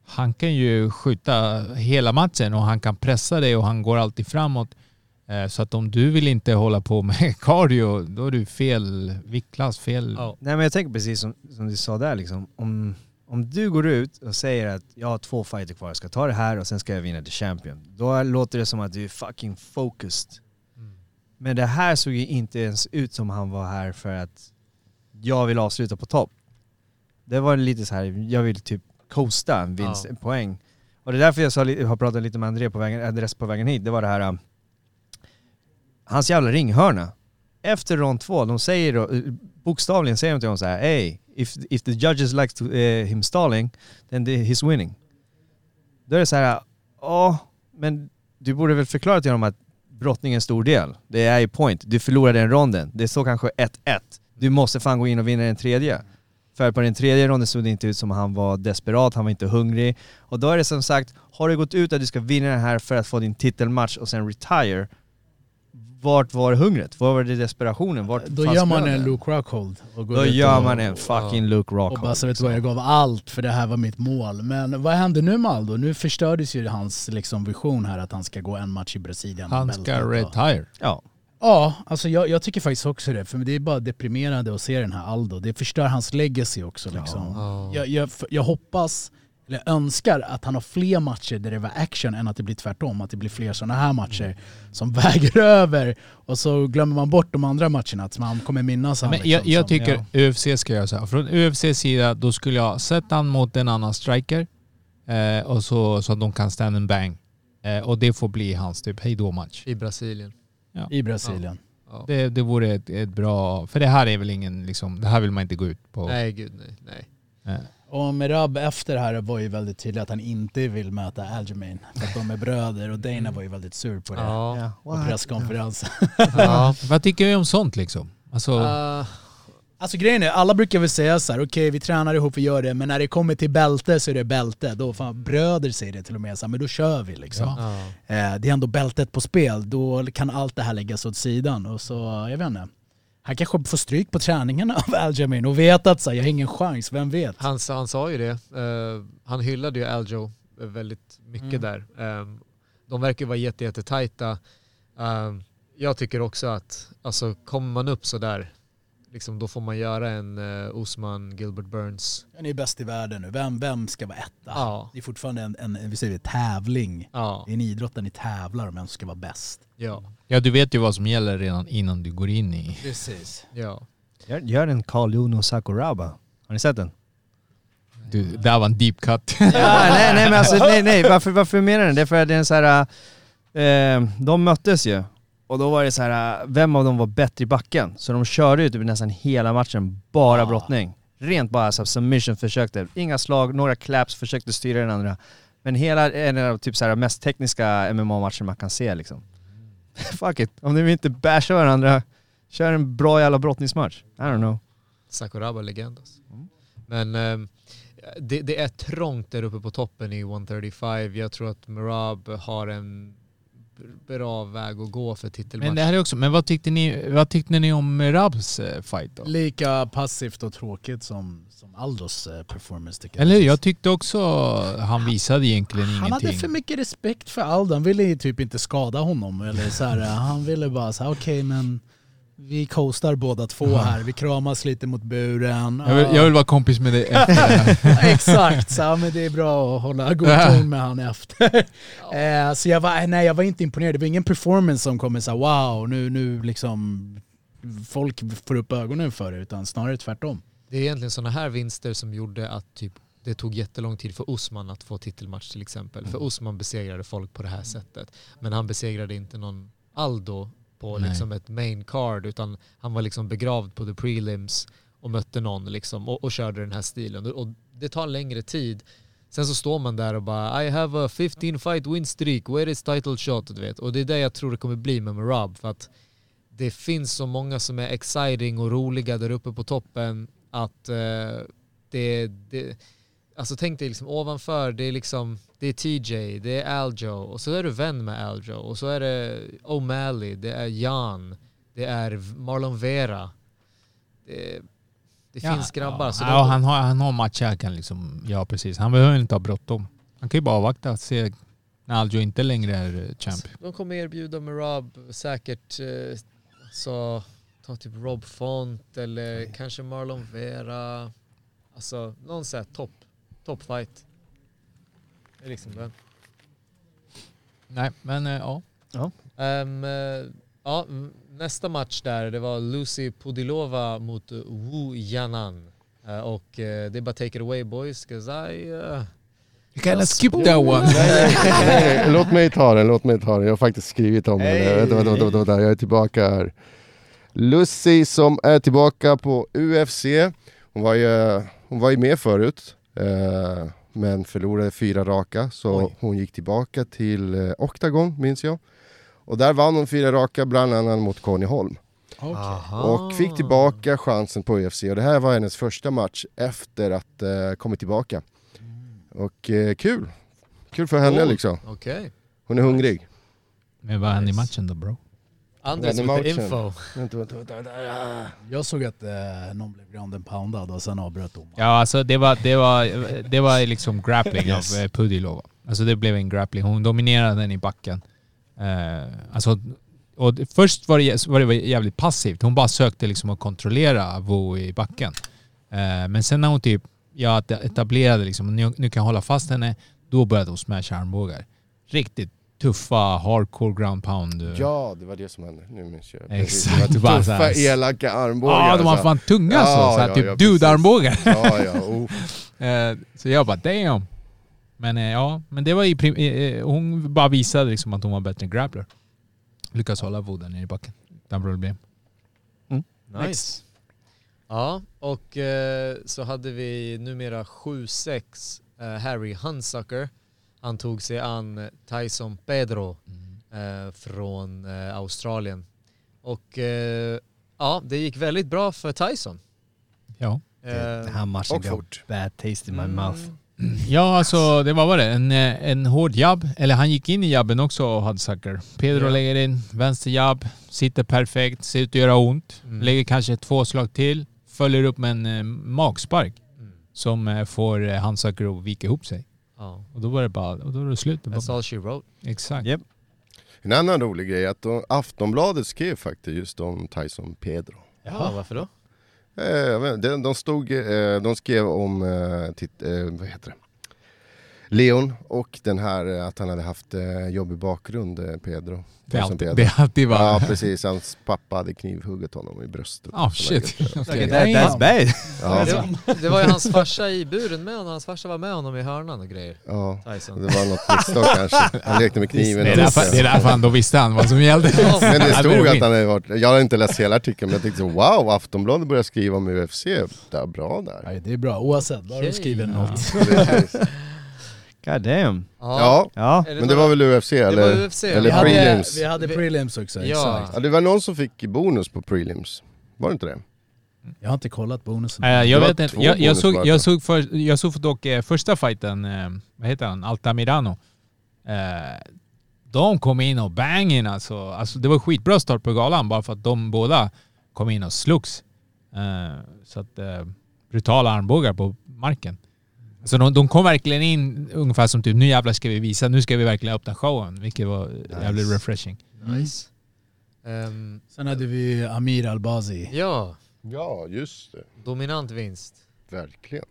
han kan ju skjuta hela matchen och han kan pressa dig och han går alltid framåt. Eh, Så att om du vill inte hålla på med cardio, då är du fel viktklass, fel... Ja. Nej men jag tänker precis som, som du sa där liksom, om, om du går ut och säger att jag har två fighter kvar, jag ska ta det här och sen ska jag vinna the champion. Då låter det som att du är fucking focused. Mm. Men det här såg ju inte ens ut som han var här för att jag vill avsluta på topp. Det var lite så här, jag vill typ coasta en vinst, Ja. en poäng. Och det är därför jag sa, har pratat lite med André på vägen, adress på vägen hit, det var det här, um, hans jävla ringhörna. Efter rond två, de säger då, eh, bokstavligen säger de till honom så här, hey, if, if the judges like to, uh, him stalling, then the, he's winning. Då är det så här, ja, men du borde väl förklara till honom att brottning är en stor del. Det är ju point. Du förlorade den ronden. Det står kanske 1-1. Du måste fan gå in och vinna den tredje. För på den tredje ronden såg det inte ut som att han var desperat, han var inte hungrig. Och då är det som sagt, har du gått ut att du ska vinna den här för att få din titelmatch och sen retire, vart var hungret? Var var det desperationen? Vart Då gör man en Luke Rockhold. Och går Då ut gör och- man en fucking Luke Och bara Rockhold. så vet du vad, jag gav allt för det här var mitt mål. Men vad händer nu med Aldo? Nu förstördes ju hans liksom, vision här att han ska gå en match i Brasilien. Han ska retire. Ja. Ja, alltså jag, jag tycker faktiskt också det. För det är bara deprimerande att se den här Aldo. Det förstör hans legacy också liksom. Ja. Jag, jag, jag hoppas, eller önskar att han har fler matcher där det var action än att det blir tvärtom. Att det blir fler sådana här matcher som väger över och så glömmer man bort de andra matcherna. Att man kommer minnas han Men liksom, jag, jag som- tycker UFC ska göra så här. Från UFCs sida, då skulle jag sätta han mot en annan striker eh, och så, så att de kan stand and bang. Eh, och det får bli hans typ hejdå-match. I Brasilien. I Brasilien. Ja. Det, det vore ett, ett bra... För det här är väl ingen liksom... Det här vill man inte gå ut på. Nej gud nej. nej. Eh, Och Merab efter det här var ju väldigt tydligt att han inte vill möta Aljamain. För att de är bröder och Dana var ju väldigt sur på det. Ja. På presskonferensen. ja. Vad tycker vi om sånt liksom? Alltså, Uh, Alltså grejen är, alla brukar väl säga så här: okej vi tränar ihop, vi gör det, men när det kommer till bälte så är det bälte. Då fan, bröder säger det till och med, så här, men då kör vi liksom. Ja. ja. Eh, det är ändå bältet på spel, då kan allt det här läggas åt sidan. Och så, jag vet inte. Han kanske får stryk på träningarna av Aljamain och vet att så här, jag har ingen chans, vem vet? Han, han sa ju det. Eh, han hyllade ju Aljo väldigt mycket Mm. där. Um, de verkar ju vara jätte, jätte. Ehm, jag tycker också att, alltså kommer man upp så där, liksom, då får man göra en uh, Osman Gilbert Burns. Han är bäst i världen nu. Vem, vem ska vara etta? Ja. Det är fortfarande en, en vi säger det, tävling. Ja, Det är en idrott där ni tävlar om vem som ska vara bäst. ja, Ja, du vet ju vad som gäller redan innan du går in i... Precis. ja. Gör, gör en Carl Juno Sakuraba. Har ni sett den? Du, där var en deep cut. Ja, nej, nej men alltså nej, nej. Varför, varför menar jag det? Det är för att det är en så här... Eh, de möttes ju. Och då var det så här, vem av dem var bättre i backen? Så de körde ju typ nästan hela matchen bara Ah. brottning. Rent bara så här, submission försökte. Inga slag, några claps, försökte styra den andra. Men hela en av typ så här mest tekniska MMA-matcher man kan se liksom. Fuck it, om de inte bashar varandra, kör en bra jävla brottningsmatch. I don't know. Sakuraba legend alltså. Mm. Men ehm, det, det är trångt där uppe på toppen i 135. Jag tror att Merab har en bra väg att gå för titelmatch. Men det här är också, men vad tyckte ni, vad tyckte ni om Rabs eh, fight då? Lika passivt och tråkigt som, som Aldos eh, performance tycker Eller hur? Jag tyckte också han visade egentligen Han ingenting. hade för mycket respekt för Aldo. Han ville typ inte skada honom. Eller så här, han ville bara säga okej men vi coastar båda två här. Vi kramas lite mot buren. jag, vill, jag vill vara kompis med dig efter. Exakt, så, men det är bra att hålla god ton med han efter. eh, så jag var, nej, jag var inte imponerad. Det var ingen performance som kommer säga wow, nu, nu liksom folk får upp ögonen för det, utan snarare tvärtom. Det är egentligen sådana här vinster som gjorde att typ, det tog jättelång tid för Osman att få titelmatch till exempel. För Osman besegrade folk på det här sättet. Men han besegrade inte någon Aldo på Nej. liksom ett main card utan han var liksom begravd på the prelims och mötte någon liksom och, och körde den här stilen. Och det tar längre tid. Sen så står man där och bara I have a 15 fight win streak, where is title shot? Du vet. Och det är det jag tror det kommer bli med Merab för att det finns så många som är exciting och roliga där uppe på toppen att eh, det, det Alltså tänk dig liksom ovanför, det är liksom det är TJ, det är Aljo och så är du vän med Aljo och så är det O'Malley, det är Jan, det är Marlon Vera. Det, det finns grabbar. Ja, Så ja, han, har, han har matcher han kan liksom, ja precis. Han behöver inte ha bråttom. Han kan ju bara avvakta och se när Aljo inte längre är eh, champ. de kommer erbjuda Merab säkert eh, så ta typ Rob Font eller kanske Marlon Vera. Alltså någon sån här topp, top fight. Det är liksom den. Nej, men eh, ja. Ehm, eh, ja, nästa match där, det var Lucy Pudilova mot Wu Yanan. Eh, och eh, det är bara take it away boys, cause I... Uh, You kinda skip that one. Nej, nej, låt mig ta den, låt mig ta den. Jag har faktiskt skrivit om den. Vänta, vänta, vänta, vänta, jag är tillbaka här. Lucy som är tillbaka på UFC. Hon var ju, hon var ju med förut, eh, men förlorade fyra raka. Så Oj. hon gick tillbaka till eh, Octagon, minns jag. Och där vann hon fyra raka, bland annat mot Conny Holm. Och fick tillbaka chansen på UFC. Och det här var hennes första match efter att eh, kommit tillbaka. Och eh, kul! Kul för henne Cool. liksom. Okej. Hon är hungrig. Men vad hände i matchen då bro? Andres Den with the info. Vänta, vänta, vänta, vänta. Jag såg att eh, någon blev ground and poundad och sen avbröt domaren. Ja alltså det var, det var, det var liksom grappling Yes. av eh, Pudilova. Alltså det blev en grappling. Hon dominerade den i backen. Eh, alltså, och först var det, var det jävligt passivt. Hon bara sökte liksom att kontrollera Wu i backen. Eh, men sen när hon typ ja, etablerade liksom, nu, nu kan jag hålla fast henne, då började hon smasha armbågar. Riktigt tuffa hardcore ground pound. Ja, det var det som hände. Nu minns jag. Exakt, Det bara var så här- tuffa, elaka armbågar. Ja, de var alltså. fan tunga Ja, så. så här, ja, typ ja, dude-armbågar. Ja, ja. Oh. Eh, Så jag bara damn. Men eh, ja, men det var i prim- eh, hon bara visade liksom att hon var bättre än grappler. Lyckas hålla Woden nere i backen. Utan problem. Nice. Ja, och eh, så hade vi numera 7-6 eh, Harry Hunsucker. Han tog sig an Tyson Pedro eh, från eh, Australien. Och eh, ja, det gick väldigt bra för Tyson. Ja. Eh, Den här matchen gav bad taste in my mm, mouth. Ja, alltså det var vad det en, eh, en hård jabb. Eller han gick in i jabben också och hade sucker. Pedro Ja. lägger in vänster jabb, sitter perfekt, ser ut att göra ont. Mm. Lägger kanske två slag till, följer upp med en eh, magspark Mm. som eh, får eh, Handsucker att vika ihop sig. Ja, Och då var det bara, och då var det slut. med that's all she wrote. Exakt. Yep. En annan rolig grej är att de, Aftonbladet skrev faktiskt just om Tyson Pedro. Jaha, varför då? Eh, de, de, stod, eh, de skrev om, eh, eh, vad heter det? Leon och den här eh, att han hade haft eh, jobbig bakgrund, eh, Pedro. Det är alltid, Pedro. det är alltid bara... Ja precis, hans pappa hade knivhugget honom i bröstet. Oh shit. Okej, That, that's bad. Ja, Det var, det var ju hans farsa i buren med honom, hans farsa var med honom i hörnan och grejer. ja, Tyson. det var något misstag kanske. Han lekte med kniven. Det är därför, det är därför han, då visste han vad som gällde. Men det stod att han hade varit, jag har inte läst hela artikeln men jag tänkte så, wow, Aftonbladet börjar skriva om UFC. Det är bra där. Nej, det är bra oavsett, bara de Okej. skriver något. God damn. Ja, Ja. Det men det några- var väl UFC Det eller? var UFC. eller Vi hade, prelims. vi hade prelims också, Ja. exakt. Ja, det var någon som fick bonus på prelims. Var det inte det? Jag har inte kollat bonusen. Eh, jag vet inte. Jag, jag, såg, det. jag, såg för, jag såg dock eh, första fighten, eh, vad heter han, Altamirano. Eh, de kom in och bang in alltså. alltså. Det var skitbra start på galan bara för att de båda kom in och slogs. Eh, så att eh, brutala armbågar på marken. Så de, de kom verkligen in ungefär som typ nu jävlar ska vi visa, nu ska vi verkligen öppna showen. Vilket var jävligt refreshing. Nice. Ehm, Sen hade vi Amir Albazi. ja, Ja, just det. dominant vinst. Verkligen.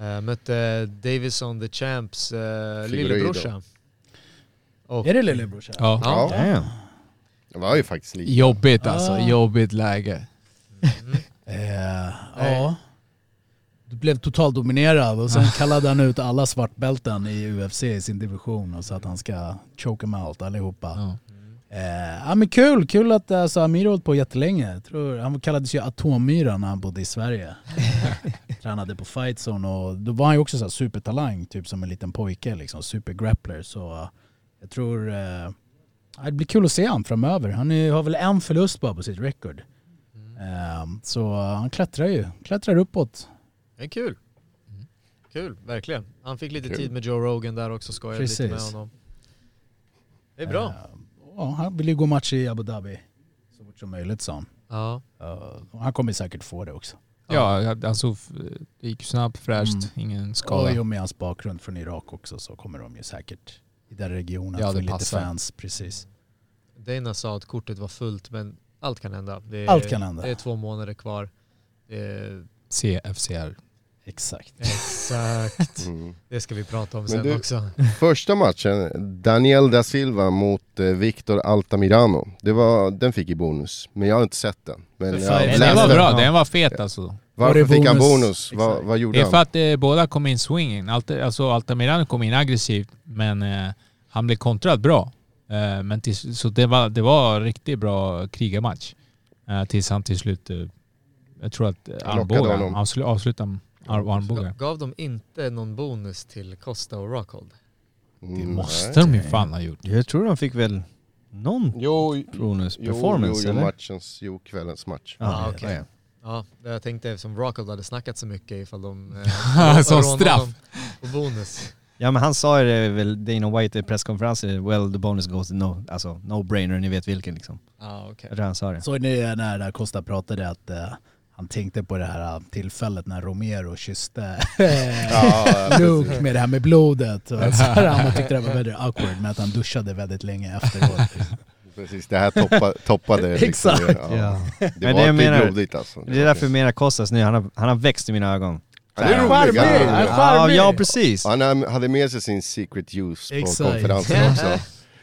Uh, mötte Davison the Champs uh, Figueiredo. lillebrorsa. Är det lillebrorsan? Ja. Ja. Damn. Det var ju faktiskt lite. Jobbigt alltså, Ah. jobbigt läge. Eh, ja. Du blev totaldominerad och sen kallade han ut alla svartbälten i UFC i sin division och sa att han ska choke them out allihopa. Ja. Eh, ja men kul, kul att alltså, Amir har hållit på jättelänge. Jag tror, han kallades ju Atommyra när han bodde i Sverige. Tränade på Fight Zone och då var han ju också så supertalang, typ som en liten pojke liksom, supergrappler. Så eh, jag tror eh, det blir kul att se han framöver. Han är, har väl en förlust bara på sitt record. Eh, så han klättrar ju, klättrar uppåt. Det är kul. Kul, verkligen. Han fick lite Kul. tid med Joe Rogan där också, skojade lite med Precis. honom. Det är bra. Ja, han vill ju gå match i Abu Dhabi så fort som möjligt sa han. Ja. Och han kommer säkert få det också. Ja, alltså det gick snabbt, fräscht, Mm. ingen Och skada. i och med hans bakgrund från Irak också så kommer de ju säkert i den regionen Ja, få lite fans. Precis. Dana sa att kortet var fullt men allt kan hända. Det är, Allt kan hända. Det är två månader kvar. Är, CFCR. Exakt. exakt. Mm. Det ska vi prata om Men sen du- också. Första matchen, Daniel da Silva mot eh, Victor Altamirano. Det var, den fick i bonus, men jag har inte sett den. Men jag Den, var bra, den var fet alltså. Varför Var det fick han bonus? bonus? Vad, gjorde Det är han? för att eh, båda kom in swinging. Allt, alltså Altamirano kom in aggressivt men eh, han blev kontrad bra. Eh, men till, så det var, det var en riktigt bra krigarmatch. Eh, tills han till slut, eh, jag tror att eh, avslu, avslutade armbågar. Gav, gav de inte någon bonus till Costa och Rockhold? Det Mm, måste nej. de ju fan ha gjort. Jag tror de fick väl någon Jo, bonus performance jo, jo, eller? matchens, jo, kvällens match. Ja, Ah, ja, okej. ja. Ja, det jag tänkte eftersom Rockhold hade snackat så mycket ifall de... Som rånade straff. På bonus. Ja men han sa ju det väl, Dana White i presskonferensen, well the bonus goes to no, alltså no brainer, ni vet vilken liksom. Ja, okej. Jag tror han sa det. Såg ni när Costa pratade att eh, han tänkte på det här eh, tillfället när Romero kysste Ja, Luke med det här med blodet. Och så här, han tyckte det var väldigt awkward med att han duschade väldigt länge efteråt. Precis, det här toppa, toppade liksom, Exakt. Ja. Det Men var det menar- blodigt alltså. Det är därför jag menar Kostas nu, han har, han har växt i mina ögon. Ja, det är är han är charmig. ja precis. Han hade- med sig sin secret juice på konferensen också.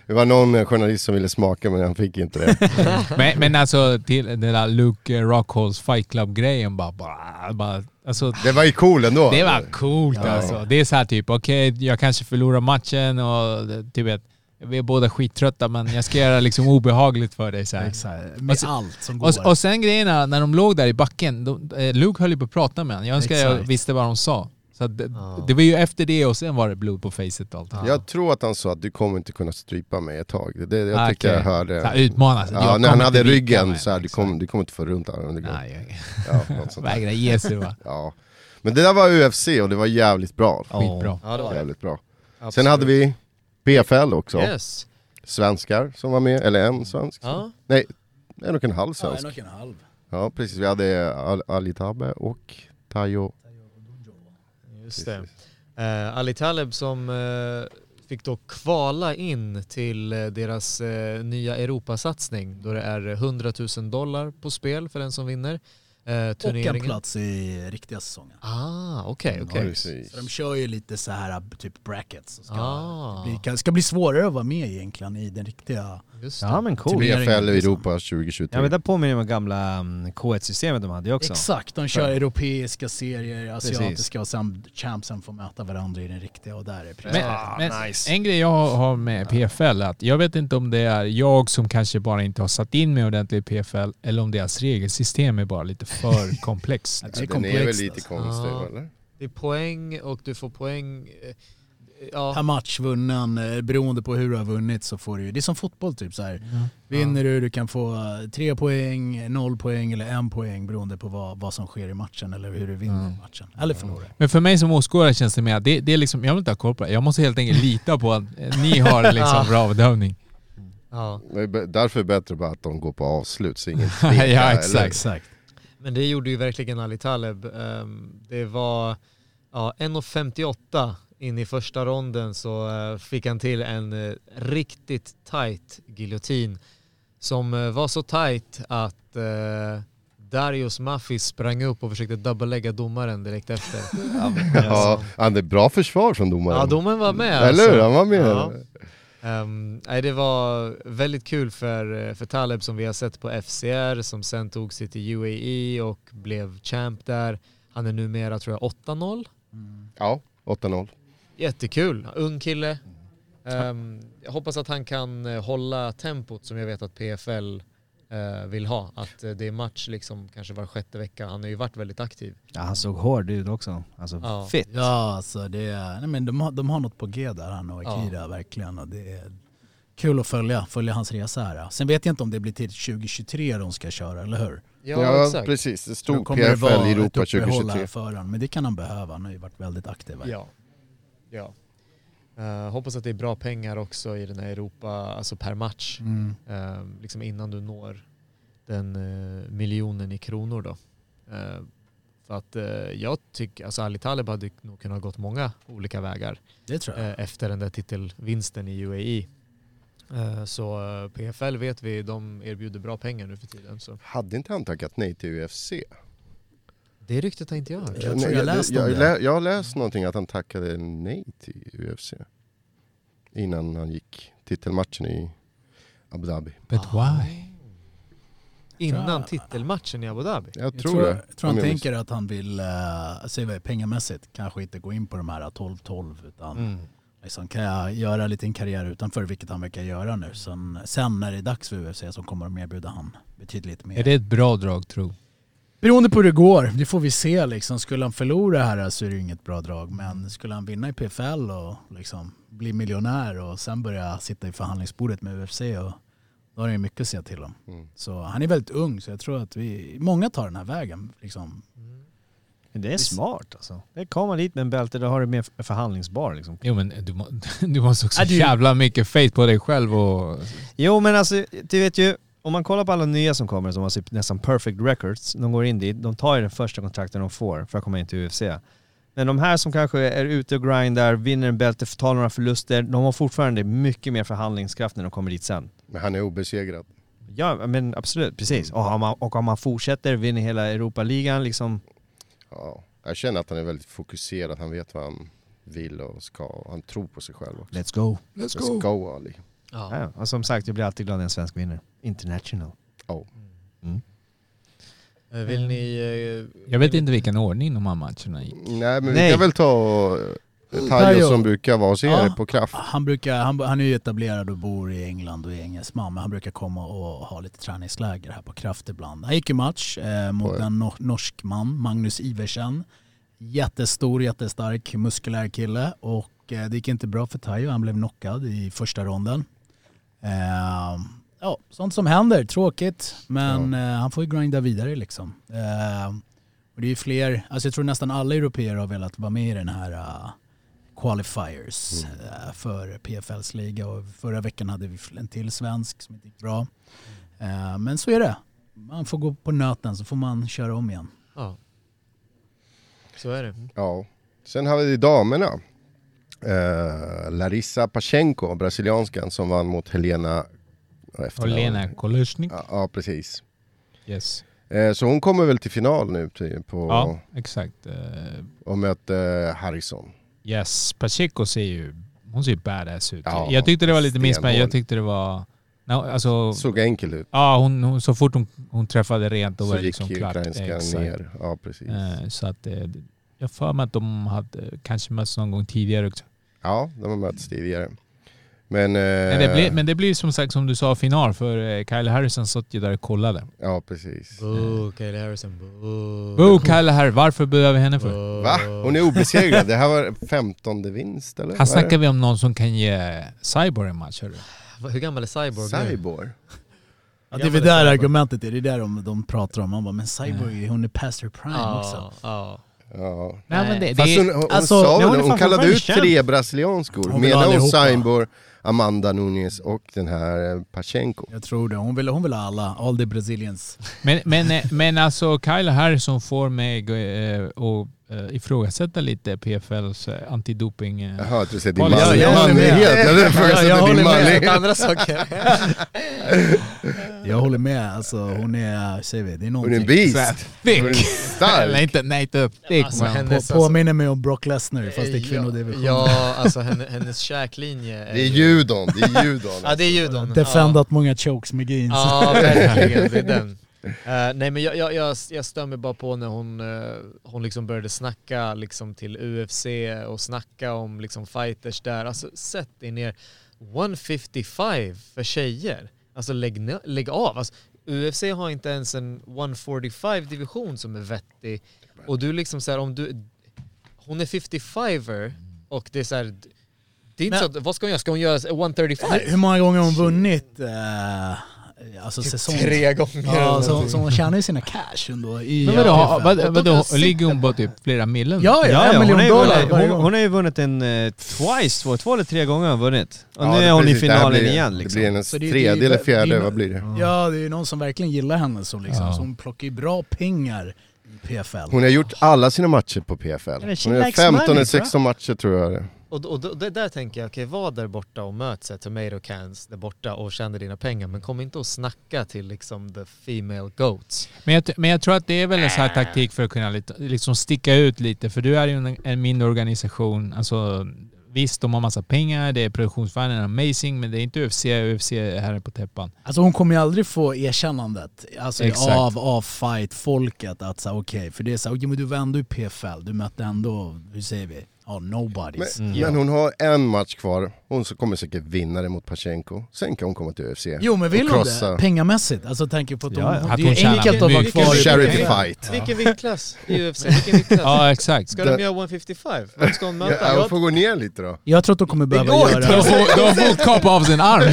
Det var någon journalist som ville smaka men han fick inte det. Men, men alltså till den där Luke Rockholds fight club-grejen bara, bara, bara alltså, Det var ju cool ändå. Det var coolt Ja. alltså. Det är så här typ, okej jag kanske förlorar matchen och typ vet, vi är båda skittrötta men jag ska göra liksom obehagligt för dig så här. Exakt. Med Och så- allt som går. Och, och sen grejerna, när de låg där i backen, de, eh, Luke höll ju på att prata med honom. Jag önskar jag visste vad de sa. Så det, Ja. det var ju efter det och sen var det blod på facet och allt. Ja. Jag tror att han sa att du kommer inte kunna strypa mig ett tag. Det, det, jag Ah, tycker okej. jag hörde. Så här, utmana sig. Ja, när han hade ryggen mig. så här, du, kommer, du kommer inte få runt grund. Nej, Ja, vägra ge sig va. ja. Men det där var UFC och det var jävligt bra. Skitbra. Ja, det var. Jävligt bra. Sen Absolut. hade vi PFL också. Yes. Svenskar som var med, eller en svensk. Ja. Nej, en och en halv ja, en svensk. och en halv. Ja precis, vi hade Al- Ali Tabe och Tayo. Just det. Eh, Ali Taleb som, eh, fick då kvala in till eh, deras eh, nya Europasatsning då det är 100 000 dollar på spel för den som vinner eh, Och en turneringen. plats i riktiga säsongen. Ah, okej. Precis. Så de kör ju lite så här typ brackets. Det ska, Ah. det bli, ska bli svårare att vara med egentligen i den riktiga... Just det. Ja men cool. Liksom. Europa 2023. Ja men det påminner om gamla um, K1-systemet de hade ju också. Exakt, de kör europeiska serier, asiatiska och sen champsen får möta varandra i den riktiga och där är precis. Men, Ah, men nice. en grej jag har med PFL är att jag vet inte om det är jag som kanske bara inte har satt in mig ordentligt i PFL eller om deras regelsystem är bara lite för komplext. Det är Den är väl komplext, lite alltså. konstig Ja. eller? Det är poäng och du får poäng. Ja, Per match vunnen, eh, beroende på hur du har vunnit så får du det är som fotboll typ så här. Vinner du, du kan få eh, tre poäng, noll poäng eller en poäng beroende på vad, vad som sker i matchen eller hur du vinner Mm. matchen. Eller förlorar. Men för mig som åskådare känns det mer att det, det är liksom, jag vill inte ha koll på det. Jag måste helt enkelt lita på att eh, ni har liksom bra bedömning. ja. Därför är det bättre bara att de går på avslut så ingen Ja, tvekar, exakt. eller? Exakt. Men det gjorde ju verkligen Ali Taleb. Ehm, Det var ja, 1.58 in i första ronden så eh, fick han till en eh, riktigt tight giljotin som eh, var så tight att Darius Maffi sprang upp och försökte dubbellägga domaren direkt efter. Ja, han hade bra försvar från domaren. Ja, domaren var med. Eller hur? alltså. Han var med. Ja. Ehm, nej, det var väldigt kul för, för Taleb som vi har sett på FCR som sen tog sig till UAE och blev champ där. Han är numera tror jag 8-0. Ja, 8-0. Jättekul, ung kille. Ehm, jag hoppas att han kan eh, hålla tempot som jag vet att PFL eh, vill ha. Att eh, det är match liksom kanske var sjätte vecka. Han har ju varit väldigt aktiv. Ja, han såg hård ut också. Alltså Ja. fit. Ja, alltså det är, nej men de, har, de har något på G där han och Akira verkligen. Och det är kul att följa, följa hans resa här. Sen vet jag inte om det blir till 2023 de ska köra, eller hur? Ja, precis. Det stod PFL vara Europa ett uppehåll 2023. här för honom, men det kan han behöva. Han har ju varit väldigt aktiv. här. Ja. Ja. Eh, hoppas att det är bra pengar också i den här Europa, alltså per match. Mm. Eh, liksom innan du når den eh, miljonen i kronor då. För att jag tycker, alltså Ali Taleb hade nog kunnat gått många olika vägar Det tror jag. efter den där titelvinsten i UAE. Så PFL vet vi, de erbjuder bra pengar nu för tiden. Så. Hade inte han tackat nej till UFC? Det ryktet har inte jag hört. Jag tror Nej, jag läst jag, lä- jag har läst någonting att han tackade nej till UFC. Innan han gick titelmatchen i Abu Dhabi. But why? Innan jag- titelmatchen i Abu Dhabi. Jag Jag tror, tror, det. jag tror han jag tänker att han vill, uh, säg vad är pengamässigt, kanske inte gå in på de här 12-12 utan Mm. liksom, kan jag göra en liten karriär utanför, vilket han verkar göra nu. Sen, sen när det är dags för UFC så kommer de erbjuda han betydligt mer. Är det ett bra drag tro? Beroende på hur det går, det får vi se liksom. Skulle han förlora här så är det ju inget bra drag. Men skulle han vinna i PFL och liksom bli miljonär och sen börja sitta i förhandlingsbordet med UFC och då har han ju mycket att säga till om. Mm. Så han är väldigt ung så jag tror att vi, många tar den här vägen. Liksom. Det är smart alltså. Det kommer dit med en bälte, då har du mer förhandlingsbar liksom. Jo men du, må, du måste också du- jävla mycket faith på dig själv och... Jo men alltså, du vet ju, om man kollar på alla nya som kommer som har typ nästan perfect records, de går in dit, de tar ju den första kontrakten de får för att komma in till UFC. Men de här som kanske är ute och grindar, vinner en bälte, tar några förluster, de har fortfarande mycket mer förhandlingskraft när de kommer dit sen. Men han är obesegrad. Ja men absolut, precis. Och om man, och om man fortsätter, vinner hela Europa-ligan liksom, Ja. Jag känner att han är väldigt fokuserad, han vet vad han vill och ska. Han tror på sig själv också. let's go. Let's go Ali. Ja. Ja, och som sagt, jag blir alltid glad när en svensk vinner. International. Oh. Mm. Eh, Vill ni... eh, Jag vet inte vilken ordning de här matcherna gick. Nej men Nej. vi kan väl ta eh, Tayo som brukar vara hos er Ja. på kraft. Han, brukar, han, han är ju etablerad och bor i England och är engelsman men han brukar komma och ha lite träningsläger här på kraft ibland. Han gick ju match eh, mot Oj. en nor- norsk man, Magnus Iversen. Jättestor, jättestark, muskulär kille och eh, det gick inte bra för Tayo. Han blev knockad i första ronden. Ja, sånt som händer, tråkigt men eh, han får ju grinda vidare liksom. Eh, och det är ju fler, alltså jag tror nästan alla europeer har velat vara med i den här eh, qualifiers eh, för PFLs liga och förra veckan hade vi en till svensk som inte gick bra. Eh, Men så är det. Man får gå på nöten så får man köra om igen. Ja. Så är det. Ja. Sen har vi damerna. eh, Larissa Pachenko, brasilianskan, som vann mot Helena... efter- Och Lena Kolesnik. Ja, ja, precis. Yes. Eh, så hon kommer väl till final nu till, på, Ja, exakt. Eh, och möter Harrison. yes, Pacheco ser ju... Hon ser ju badass ut. Ja, jag tyckte det var lite missmatch. stenhård. Jag tyckte det var... No, alltså, Såg enkel ut. ja, hon, hon, så fort hon, hon träffade rent då var Så det gick liksom klart. ukrainska Exakt. ner. Ja, precis. Eh, så att... Eh, jag för mig att de hade kanske mötts någon gång tidigare också. Ja, de har mötts tidigare. Men... Eh, Men det, blir, men det blir som sagt som du sa final för eh, Kyle Harrison satt ju där och kollade. Ja, precis. Boo, Kayla Harrison, boo. Boo Kyle Harry, varför behöver vi henne för? Va? Hon är obesegrad. Det här var femtonde vinst eller? Här snackar vi om någon som kan ge Cyborg en match hörru. Hur gammal är Cyborg? Cyborg? Ja, det är väl där argumentet är, det är där de, de pratar om. Man bara, men Cyborg, hon är past her prime också. Ja, ja. Nej, men det, Fast det, hon, hon, alltså, sa hon hon kallade ut känd. tre brasilianskor. Hon Menar hon. Cyborg, Amanda Nunes och den här eh, Pachenko. Jag tror det. Hon vill, hon vill ha alla. All the Brazilians. men, men, eh, men alltså Kyle Harrison får mig eh, att eh, ifrågasätta lite PFLs eh, antidoping... eh. Jaha, jag du säger din Ja, manlighet. jag håller med. Jag Ja, jag håller med. manlighet. Andra saker. Jag håller med. Alltså, hon är, säger vi, det är Hon är någonting. en beast. Thick! Stark. inte, nej inte. Thick Alltså, hennes- På, påminner mig om Brock Lesnar fast det är kvinnodivision. Ja, alltså hennes, hennes käklinje är Det är ju- judon, det är judon. Ja det är judon. Defendat många chokes med jeans. Ja, verkligen. Det är den. Eh, nej men jag, jag, jag, jag mig bara på när hon, eh, hon liksom började snacka liksom till UFC och snacka om liksom fighters där. Alltså sätt dig ner. 155 för tjejer. Alltså lägg, lägg av. Alltså, UFC har inte ens en 145 division som är vettig. Och du liksom såhär om du... Hon är 55er och det är såhär... Det är inte Men- så att, vad ska hon göra? Ska hon göra 135? Hur många gånger har hon vunnit eh, alltså säsong? Tre gånger. Ja, så, så hon tjänar ju sina cash ändå i Men vadå, ja, vad, vadå, ligger hon på typ flera millen? Ja, ja, Ja, en ja, hon, miljon har ju dollar hon, gång. hon har ju vunnit en uh, twice, två, två eller tre gånger har hon vunnit. Och Ja, nu är hon i precis, här finalen blir- igen liksom. Det blir hennes Så är- tredje eller fjärde, vad blir det? Ja, det är ju någon som verkligen gillar henne som liksom, Ja. så hon plockar ju bra pengar i PFL. Hon har gjort alla sina matcher på PFL. Hon har likes 15 money, eller tror jag. 16 matcher tror jag. Och, och, och det där tänker jag, okej var där borta och möt här, tomato cans där borta och tjäna dina pengar men kom inte och snacka till liksom the female goats. Men jag, men jag tror att det är väl en sån här taktik för att kunna lite, liksom sticka ut lite, för du är ju en, en mindre organisation. Alltså, visst, de har massa pengar, det är produktionsvärden amazing, men det är inte UFC, UFC är här på täppan. Alltså hon kommer ju aldrig få erkännandet alltså, Exakt. av, av fight-folket att säga okej, för det är så okej men du var ändå i PFL, du mötte ändå, hur säger vi, ja nobodies. Men, men hon har en match kvar, hon kommer säkert vinna det mot Pachenko. Sen kan hon komma till UFC. Jo men vill hon det? Pengamässigt? Alltså tänker på att, Ja, hon, ja. hon, Att det hon är tjänar enkelt att vara mycket. kvar i Charity PFL. fight. Vilken viktklass i UFC? Vilken viktklass? Ja, exakt. Ska Det- de göra 155? Vem ska hon möta? Ja, hon Jag- får gå ner lite då. Jag tror att de kommer behöva göra... De får, de kapa av sin arm.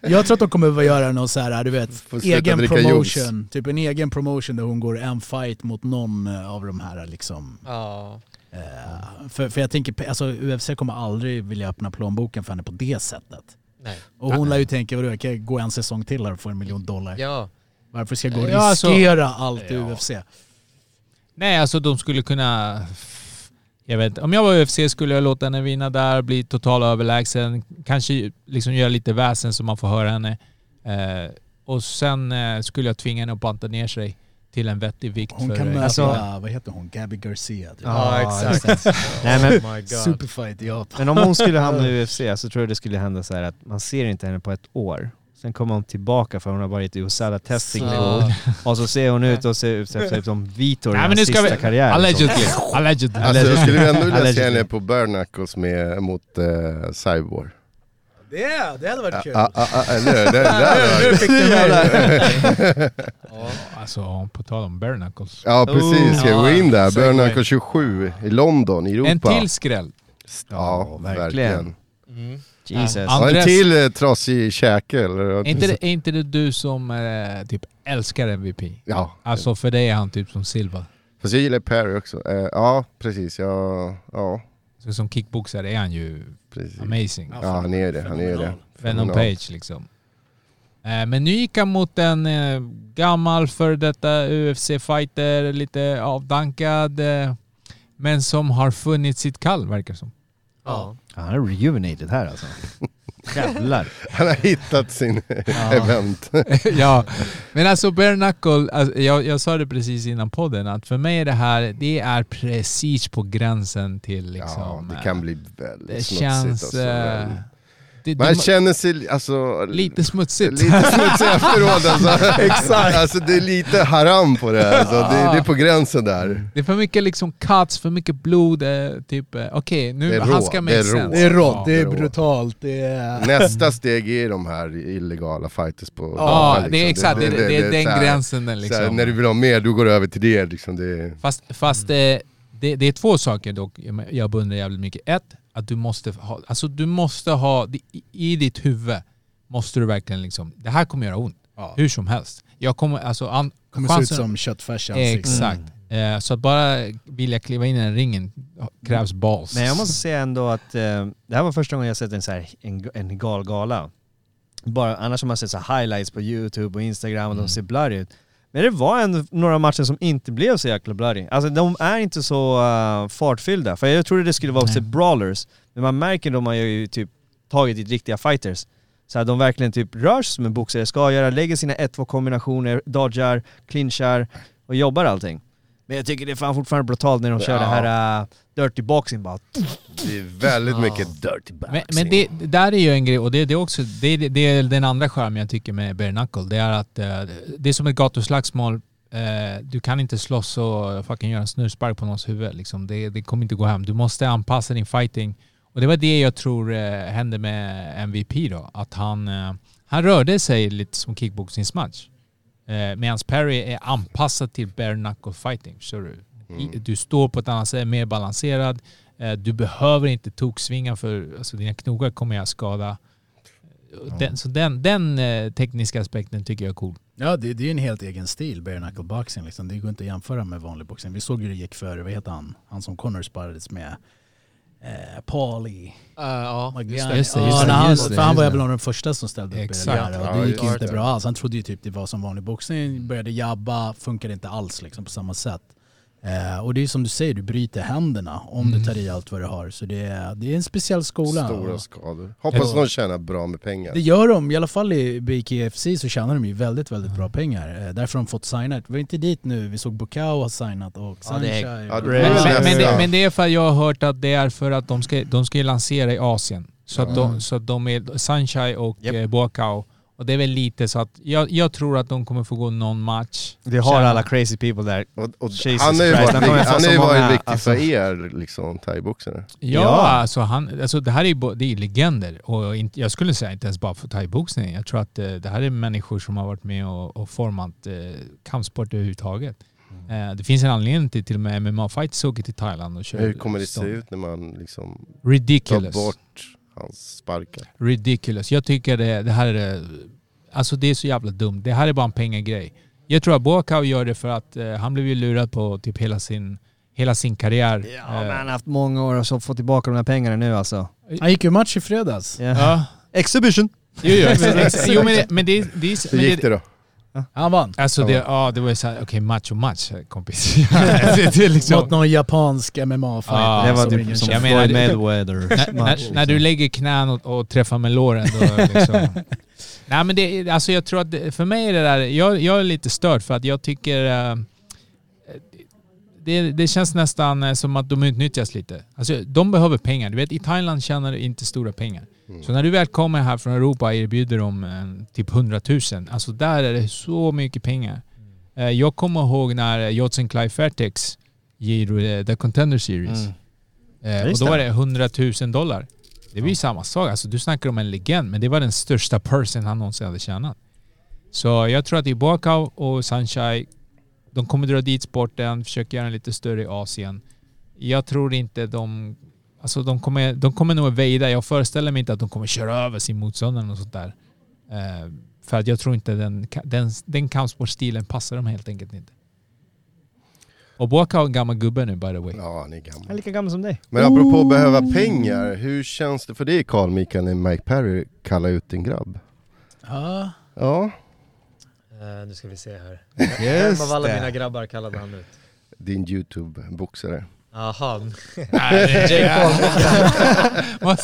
Jag tror att de kommer behöva göra någon så här, du vet, egen promotion. Typ en egen promotion där hon går en fight mot någon av de här liksom. Ja. Eh, för, för jag tänker, alltså UFC kommer aldrig vilja öppna plånboken för henne på det sättet. Nej. Och hon lär ju tänka, vadå, jag kan gå en säsong till här och få en miljon dollar. Ja. Varför ska jag gå och Ja, alltså- riskera allt i Ja. UFC? Nej, alltså de skulle kunna... Jag vet inte. Om jag var UFC skulle jag låta henne vinna där, bli total överlägsen. Kanske liksom göra lite väsen så man får höra henne. Eh, och sen eh, skulle jag tvinga henne att banta ner sig till en vettig vikt. Hon kan möta, alltså- vad heter hon, Gabby Garcia. Typ. Ja, exakt. Nej, men- oh my god. Superfight i Japan. Men om hon skulle hamna i UFC så tror jag det skulle hända så här att man ser inte henne på ett år. Sen kommer hon tillbaka för hon har varit i Osada testing Ja. pool. Och så ser hon ut och ser ut ser ut som Vitor i hans nu ska sista vi... karriär. Allegedly. Allegedly. Alltså jag skulle ändå vilja se henne på bare knuckles med, mot uh, Cyborg. Det, det hade varit kul. Ah, ah, ah, eller hur? Det, varit- fick du med Ja, alltså på tal om bare knuckles. Ja precis, ska Ja, gå in där. Bare knuckles 27 i London, i Europa. En till skräll. Ja, verkligen. Mm. Jesus. Ja. Ja, en Andres- till eh, trasig käke eller? Är inte, det, är inte det du som eh, typ älskar MVP? Ja, Alltså för dig är han typ som Silva. fast jag gillar Perry också. Eh, ja, precis. Ja, ja, Så som kickboxare är han ju precis. amazing. Ja, han är det. Han är det. Venom. Page liksom. Eh, Men nu gick han mot en eh, gammal för detta UFC-fighter, lite avdankad, eh, men som har funnit sitt kall verkar som. Ja. Han är rejuvenated här alltså. Jävlar. Han har hittat sin event. ja, men alltså bare knuckle, alltså, jag, jag sa det precis innan podden, att för mig är det här, det är precis på gränsen till liksom... Ja, det eh, kan bli väldigt Det smutsigt. känns... alltså, eh, men- det, Man de, känner sig alltså, lite smutsigt. lite smutsig efteråt alltså. Exakt. Alltså det är lite haram på det, alltså. det, det är på gränsen där. Det är för mycket liksom cuts, för mycket blod. Eh, typ, eh, okej Det nu är han ska det make är sense. Det är rått, det är brutalt. Det är... Nästa steg är de här illegala fighters på Ja, liksom. det är exakt, det, det, det, är den här- gränsen liksom. här, När du vill ha mer, du går över till det liksom. Det Fast, fast eh, det, det är två saker dock jag- jag beundrar jävligt mycket. Ett, att du måste ha, alltså du måste ha, i- ditt huvud måste du verkligen liksom, det här kommer göra ont. Ja. Hur som helst. Jag kommer, alltså, an, kommer se ut chansen- som köttfärs i ansiktet. Exakt. Eh, så att bara vilja kliva in i den ringen krävs balls. Men jag måste säga ändå att eh, det här var första gången jag sett en, så här, en, en galgala. Bara, annars har man sett så här highlights på youtube och instagram och de ser blurry ut. Men det var ändå några matcher som inte blev så jäkla blurry. Alltså de är inte så uh, fartfyllda. För jag trodde det skulle vara Nej. typ brawlers. Men man märker de har ju typ tagit dit riktiga fighters. Så här, de verkligen typ rör sig som en boxare ska göra, lägger sina 1-2 kombinationer, dodgar, clinchar och jobbar allting. Men jag tycker det är fan fortfarande brutalt när de kör Ja. det här uh, dirty boxing bara. det är väldigt mycket dirty boxing. Men, men det, det där är ju en grej, och det, det, är också, det, det är den andra charmen jag tycker med bare knuckle. Det är att eh, det är som ett gatuslagsmål. Eh, du kan inte slåss och fucking göra en snurrspark på någons huvud. Liksom. Det, det kommer inte gå hem. Du måste anpassa din fighting. Och det var det jag tror eh, hände med MVP då. Att han, eh, han rörde sig lite som kickboxningsmatch. Eh, Medan Perry är anpassad till bare knuckle fighting. Förstår du? I- Du står på ett annat sätt, mer balanserad. Eh, Du behöver inte toksvinga för alltså, dina knogar kommer jag skada. Den, så den, den eh, tekniska aspekten tycker jag är cool. Ja, det, det är en helt egen stil, bare knuckle boxing. Liksom. Det går inte att jämföra med vanlig boxning. Vi såg hur det gick för, vad heter han, han som Connor sparrades med, eh, Paulie. ja, Magliani. Just det, Ja, just det, när han, just det, för han var väl av de första som ställde upp Exakt. i det där. Och det gick just inte bra alls. Han trodde ju typ det var som vanlig boxning, började jabba, funkade inte alls liksom, på samma sätt. Eh, och det är som du säger, du bryter händerna om Mm. du tar i allt vad du har. Så det är, det är en speciell skola. Stora skador. Hoppas Ja. de tjänar bra med pengar. Det gör de, i alla fall i BKFC så tjänar de ju väldigt, väldigt bra pengar. Eh, därför har de fått signat. Vi var inte dit nu, vi såg Bukao ha signat och Ja, det är- Sunshine. Ja, det- Men, Ja, men, men, det, men det är för att jag har hört att det är för att de ska, de ska ju lansera i Asien. Så att de, så att de är Sunshine och yep. Boakao. Och det är väl lite så att jag, jag tror att de kommer få gå någon match. Vi har alla crazy people där. Och, och Jesus han har ju varit, han har ju varit viktig alltså. för er, liksom, thaiboxare. Ja, Ja. Alltså, han, alltså det här är ju det är legender. Och inte, jag skulle säga inte ens bara för thaiboxning. Jag tror att eh, det här är människor som har varit med och, och format eh, kampsport överhuvudtaget. Eh, det finns en anledning till till och med MMA-fighters åker till Thailand och kör. Hur kommer det se ut när man liksom tar Ridiculous. bort hans sparkar? Ridiculous. Jag tycker det, det här är... Alltså det är så jävla dumt. Det här är bara en pengagrej. Jag tror att Boakau gör det för att eh, han blev ju lurad på typ hela sin, hela sin karriär. Ja, men Eh, han har haft många år och så få tillbaka de här pengarna nu alltså. Han gick ju match i fredags. Ja. ja. Exhibition! Jo, jo, ex- jo men, det, men det, det, är- Hur men gick det då? Han vann. Alltså det, ja, det var ju såhär, okej match och match kompis. det, det är liksom, Mot någon japansk MMA-fighter. Ja, det var som typ som känner. Jag menar, Floyd Mayweather när, när du lägger knän och, och träffar med låren då liksom. Nej men det, alltså jag tror att det, för mig är det där, jag, jag är lite störd för att jag tycker eh, det, det känns nästan eh, som att de utnyttjas lite. Alltså de behöver pengar. Du vet i Thailand tjänar du inte stora pengar. Så när du väl kommer här från Europa erbjuder dem eh, typ 100 000, alltså där är det så mycket pengar. Eh, jag kommer ihåg när Jotsen Clive Fairtex giro eh, The Contender Series. Mm. Eh, och då var det 100 000 dollar. Det var ju samma sak. Alltså, du snackar om en legend, men det var den största person han någonsin hade tjänat. Så jag tror att i Boakau och Sunshine, de kommer dra dit sporten, försöka göra den lite större i Asien. Jag tror inte de... Alltså de kommer, de kommer nog vejda. Jag föreställer mig inte att de kommer köra över sin motståndare och sånt där. Eh, för att jag tror inte den, den, den kampsportstilen passar dem helt enkelt inte. Och Boakau är en gammal gubbe nu by the way. Ja, han är Han är gammal. lika gammal som dig. Men apropå behöva pengar, hur känns det för dig Carl Mikael när Mike Perry kallar ut din grabb? Ja. Ja, Eh, nu ska vi se här. Just Fem av alla det. mina grabbar kallade han ut. din YouTube-boxare. Aha. Jake Paul.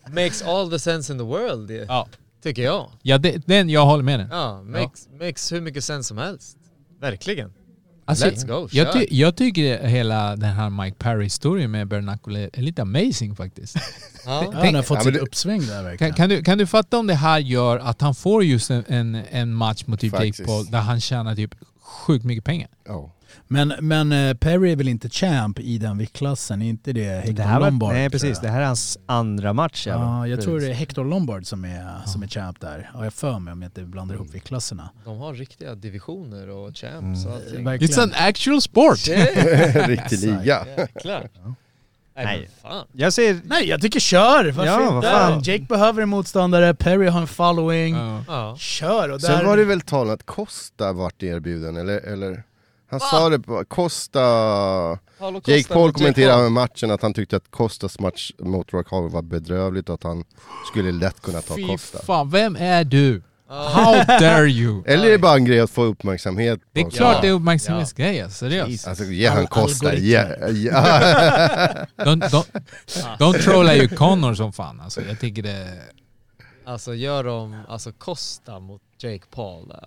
Makes all the sense in the world, Ja. tycker jag. ja, det, den, jag håller med dig. Ja, makes, makes hur mycket sense som helst. Verkligen. Alltså, Let's go, jag, ty, jag tycker hela den här Mike Perry-historien med Bernacle är lite amazing faktiskt. Ja. Ja, han har fått Ja, sitt uppsving där verkligen. Kan, kan, du, kan du fatta om det här gör att han får just en, en, en match mot typ Jake. Paul där han tjänar typ sjukt mycket pengar? Ja. Men, men eh, Perry är väl inte champ i den viktklassen? Är inte det Hector Det här var, Lombard? nej tror precis, det här är hans andra match. Ja, jag tror Precis. det är Hector Lombard som är, som är champ där. Har jag för mig om jag inte blandar ihop viktklasserna. De har riktiga divisioner och champs och allting. Verkligen. It's an actual sport! Riktig liga. Jäklar. Nej, Nej. fan. Jag ser... Nej, jag tycker kör! Varför Ja, vad inte? fan. Jake behöver en motståndare, Perry har en following. Ja. Ja. Kör! Och där... Sen var det väl talat att Costa vart erbjuden, eller? eller han sa det på Costa... Paulo Costa Jake Paul kommenterade matchen att han tyckte att Costas match mot Rock Hall var bedrövligt och att han skulle lätt kunna ta Fy Costa. fan, vem är du? Ja. How dare you? Eller är det bara en grej att få uppmärksamhet? Det är klart Ja. det är uppmärksamhetsgrejer, seriöst. Alltså ge han Costa. Ja, ja. De, de, de trollar ju Connor som fan alltså. Jag tycker det... Alltså gör de alltså Costa mot Jake Paul där.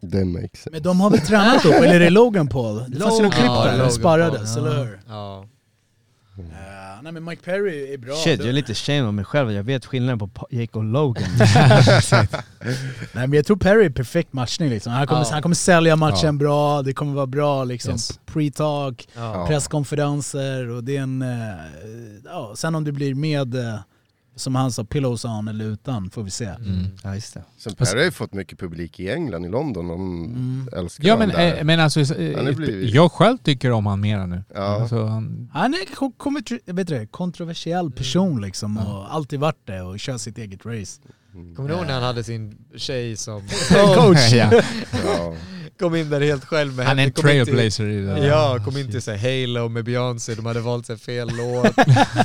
Det makes sense. Men de har väl tränat upp, eller är det Logan Paul? Det fanns ju någon klipp där, de Logan sparrades, Paul. eller hur? Ja. Eh, nej men Mike Perry är bra. Shit, jag är lite shame av mig själv. Jag vet skillnaden på Jake och Logan. Nej men jag tror Perry är perfekt matchning liksom. Han kommer, Ja. han kommer sälja matchen Ja. bra, det kommer vara bra liksom. Yes. Pre-talk, Ja. presskonferenser och det är en... ja, sen om det blir med, eh, som han sa, pillows on eller utan får vi se. Mm. ja, just det. Sen Perry har ju fått mycket publik i England, i London. De Mm. älskar Ja men, där. eh, men alltså, eh, blivit- jag själv tycker om han mera nu. Ja. Alltså, han, Han är vet kontroversiell person liksom och alltid varit det och kör sitt eget race. Kommer du ihåg när han hade sin tjej som Coach! ja. Ja. Kom in där helt själv med Han är en trailblazer i det. Ja, kom in till så här, Halo med Beyoncé, de hade valt sig fel låt.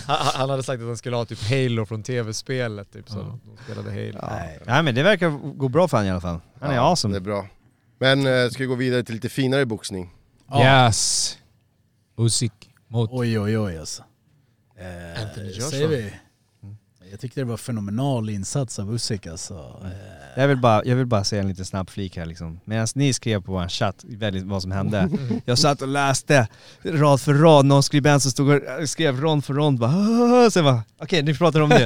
han, han hade sagt att han skulle ha typ Halo från tv-spelet, typ, så Ja. de spelade Halo. Nej. Nej men det verkar gå bra för honom i alla fall. Han är Ja, awesome. Det är bra. Men eh, ska vi gå vidare till lite finare boxning? Ja. Yes. Usyk mot... Oj oj oj alltså. Eh, Anthony Joshua. Säger vi. Jag tyckte det var fenomenal insats av Usyk alltså. Eh, Jag vill, bara, jag vill bara säga en liten snabb flik här liksom. Medan ni skrev på vår chatt väldigt vad som hände. Jag satt och läste rad för rad, någon skribent som stod och skrev rond för rond bara jag bara okej ni pratar om det.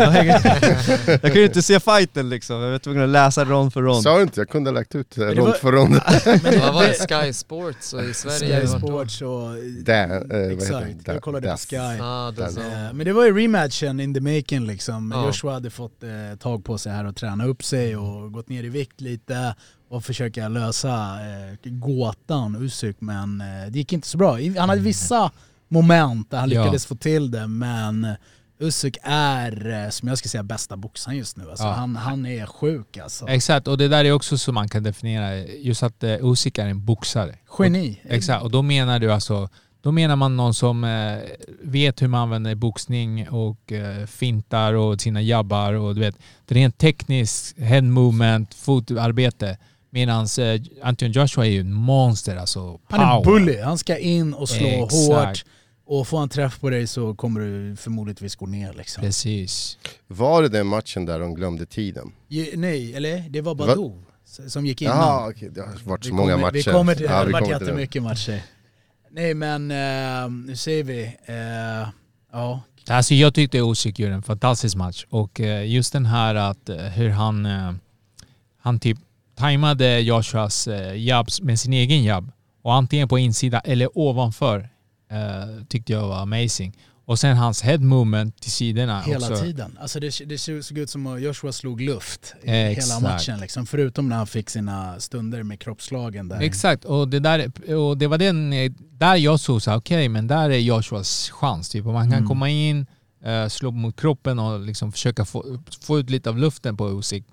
Jag kan ju inte se fighten liksom, jag var tvungen att läsa rond för rond. Sa du inte? Jag kunde ha lagt ut eh, rond var- för rond. men Vad var det? Sky Sports och i Sverige? Sky? Sports och... Där, eh, Exakt, det? jag kollade på Sky. Ah. Eh, Men det var ju rematchen in the making liksom. Ja. Joshua hade fått eh, tag på sig här och träna upp sig och gått ner i vikt lite och försöka lösa eh, gåtan Usyk men eh, det gick inte så bra. Han hade vissa moment där han Ja. lyckades få till det men Usyk är, eh, som jag ska säga, bästa boxaren just nu. Alltså, Ja. han, han är sjuk alltså. Exakt, och det där är också så man kan definiera, just att uh, Usyk är en boxare. Geni. Exakt, och då menar du alltså, då menar man någon som eh, vet hur man använder boxning och eh, fintar och sina jabbar och du vet, rent tekniskt head movement, fotarbete. Medan eh, Anton Joshua är ju en monster alltså. Han är en power. bully, han ska in och slå Exakt. hårt. Och får han träff på dig så kommer du förmodligen gå ner liksom. Precis. Var det den matchen där de glömde tiden? Ju- Nej, eller det var Va? Badou som gick innan. Jaha, okej. Det har varit så Vi många kommer, matcher. Vi kommer till Ja, det har vi varit jättemycket matcher. Nej men, eh, nu ser vi. Eh, ja, Alltså jag tyckte Usyk gjorde en fantastisk match och eh, just den här att eh, hur han, eh, han typ tajmade Joshuas eh, jabs med sin egen jabb och antingen på insida eller ovanför tyckte jag var amazing. Och sen hans head movement till sidorna hela också. tiden. Alltså det, det såg ut som att Joshua slog luft i Exakt. hela matchen. Liksom. Förutom när han fick sina stunder med kroppsslagen där. Exakt, och det, där, och det var den, där jag såg så okej men där är Joshuas chans. Typ. Man kan Mm. komma in, eh, slå mot kroppen och liksom försöka få, få ut lite av luften på Usyk.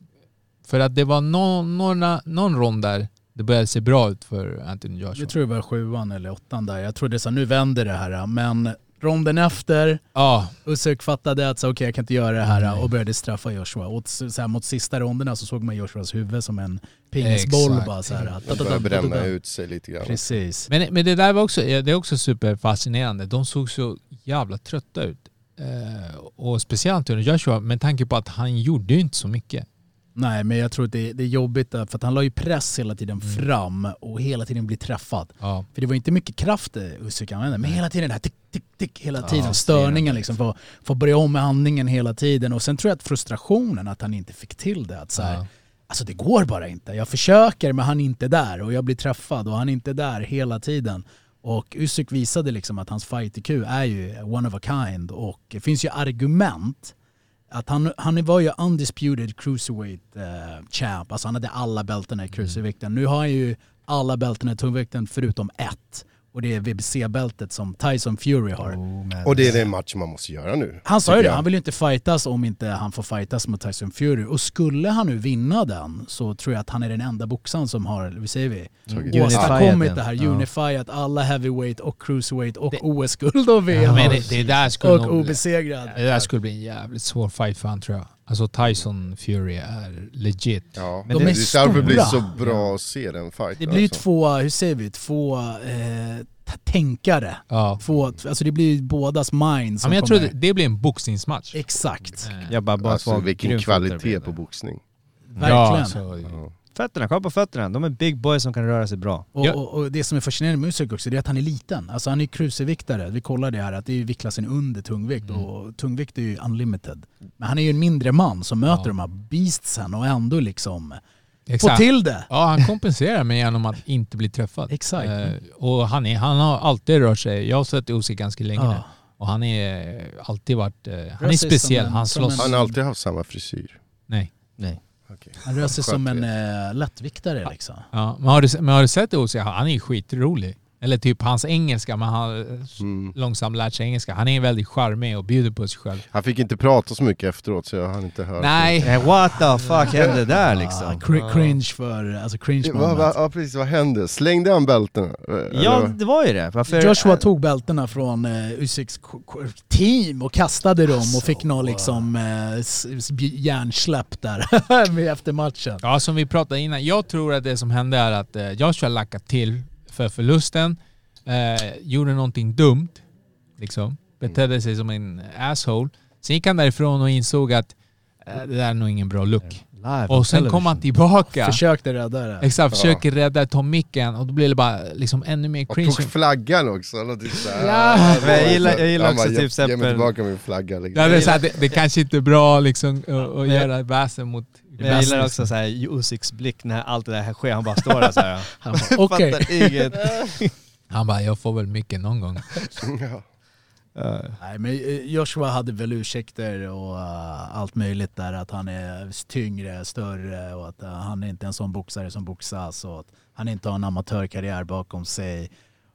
För att det var någon, några, någon rond där det började se bra ut för Anthony Joshua. Jag tror det var sjuan eller åttan där. Jag trodde så här, nu vänder det här. Men Ronden efter, Ja, Usyk fattade att så, okej jag kan inte göra det här och började straffa Joshua. Och så, här, mot sista ronderna så såg man Joshuas huvud som en pingisboll bara så här. Det börjar bränna ut sig lite grann. Precis. men, men det där var också, det är också superfascinerande. De såg så jävla trötta ut. Eh, och speciellt under Joshua med tanke på att han gjorde ju inte så mycket. Nej men jag tror att det, det är jobbigt där, för att han la ju press hela tiden Mm. fram och hela tiden blir träffad. Ja. För det var inte mycket kraft eh, Usyk använde, men hela tiden det här tick, tick, tick hela tiden. Ja, Störningen liksom, för att börja om med andningen hela tiden. Och sen tror jag att frustrationen att han inte fick till det. Att så här, Ja. Alltså det går bara inte. Jag försöker men han är inte där och jag blir träffad och han är inte där hela tiden. Och Usyk visade liksom att hans fight IQ är ju one of a kind och det finns ju argument att han, han var ju undisputed cruiserweight eh, champ, alltså han hade alla bältena i cruiservikten. Nu har han ju alla bältena i tungvikten förutom ett. Och det är WBC-bältet som Tyson Fury har. Och det är den match man måste göra nu. Han sa ju det, han vill ju inte fightas om inte han får fightas mot Tyson Fury. Och skulle han nu vinna den så tror jag att han är den enda boxaren som har, vad säger vi, åstadkommit det här. ja. Unifierat alla heavyweight och cruiserweight och OS-guld och VM. Ja, men det, det där skulle och nog, obesegrad. det där skulle bli en jävligt svår fight för han tror jag. Alltså Tyson Fury är legit. Ja. Men De det, är det är därför det blir så stora. bra att se den fighten. Det blir ju alltså. två, hur säger vi, två eh, tänkare. Ja. Två, alltså det blir bådas mind Ja, men jag tror kommer... det, det blir en boxningsmatch. Exakt. Eh, Jag bara, bara Alltså vilken kvalitet på boxning. Verkligen. Ja, så, Ja. Fötterna, kolla på fötterna. De är big boys som kan röra sig bra. Och, Ja. och, och det som är fascinerande med Usyk också det är att han är liten. Alltså han är cruiserviktare. Vi kollade det här att det är viktklassen under tungvikt Mm. och tungvikt är ju unlimited. Men han är ju en mindre man som möter Ja. de här beastsen och ändå liksom får till det. Ja, han kompenserar med genom att inte bli träffad. Exakt. Eh, och han, är, han har alltid rört sig. Jag har sett Usyk ganska länge nu. Ja. Och han är alltid varit... eh, han är speciell. en- Han slåss... Han har alltid haft samma frisyr. Nej. Nej. Okej. Han rör sig som en eh, lättviktare liksom. Ja, men, har du, men har du sett Usyk? Han är ju skitrolig. Eller typ hans engelska, men han har Mm. långsamt lärt sig engelska. Han är väldigt charmig och bjuder på sig själv. Han fick inte prata så mycket efteråt så jag hann inte höra. Nej, Eh, What the fuck hände där Ah, liksom? cri- cringe för, alltså cringe Ja, vad, vad, moment. ja precis, vad hände? Slängde han bältena? Eh, Ja, det var ju det. Varför? Joshua tog bältena från uh, Usyks team och kastade dem och fick någon liksom uh, hjärnsläpp där med efter matchen. Ja, som vi pratade innan. Jag tror att det som hände är att Joshua lackade till för förlusten, eh, gjorde någonting dumt, liksom. betedde sig som en asshole. Sen gick han därifrån och insåg att eh, det där är nog ingen bra look. Live Och sen kom han tillbaka. Försökte rädda det. Exakt, försöker rädda, ta micken och då blir det bara liksom ännu mer Och cringe. tog flaggan också, eller typ såhär. Ja. Men jag gillar- jag gillar också bara, typ "Ge- Ge mig tillbaka min flagga liksom. Ja, det, är så här, det, det kanske inte är bra liksom att, att göra väsen mot... Men jag gillar också så här blick när allt det där sker. Han bara står där så här. Han bara. Fattar inget. Han bara, jag får väl mycket någon gång. Ja. Nej men eh, Joshua hade väl ursäkter och eh, allt möjligt där att han är tyngre, större och att eh, han är inte en sån boxare som boxas och att han inte har en amatörkarriär bakom sig.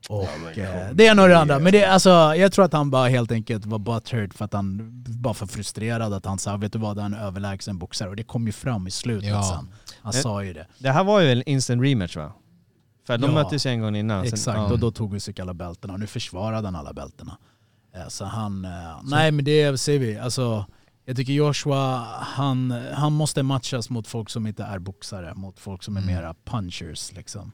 Och eh, det är nog det andra. Men det, alltså, jag tror att han bara helt enkelt var butthurt för att han var för frustrerad att han sa vet du vad, han är en överlägsen boxare och det kom ju fram i slutet Ja. sen. Han Eh, sa ju det. Det här var ju en instant rematch va? För de Ja. möttes ju en gång innan. sen- Exakt, ja. och då tog Usyk alla bältena och nu försvarade han alla bältena. Eh, Så han, eh, nej men det ser vi, alltså jag tycker Joshua, han, han måste matchas mot folk som inte är boxare, mot folk som är Mm. mera punchers liksom.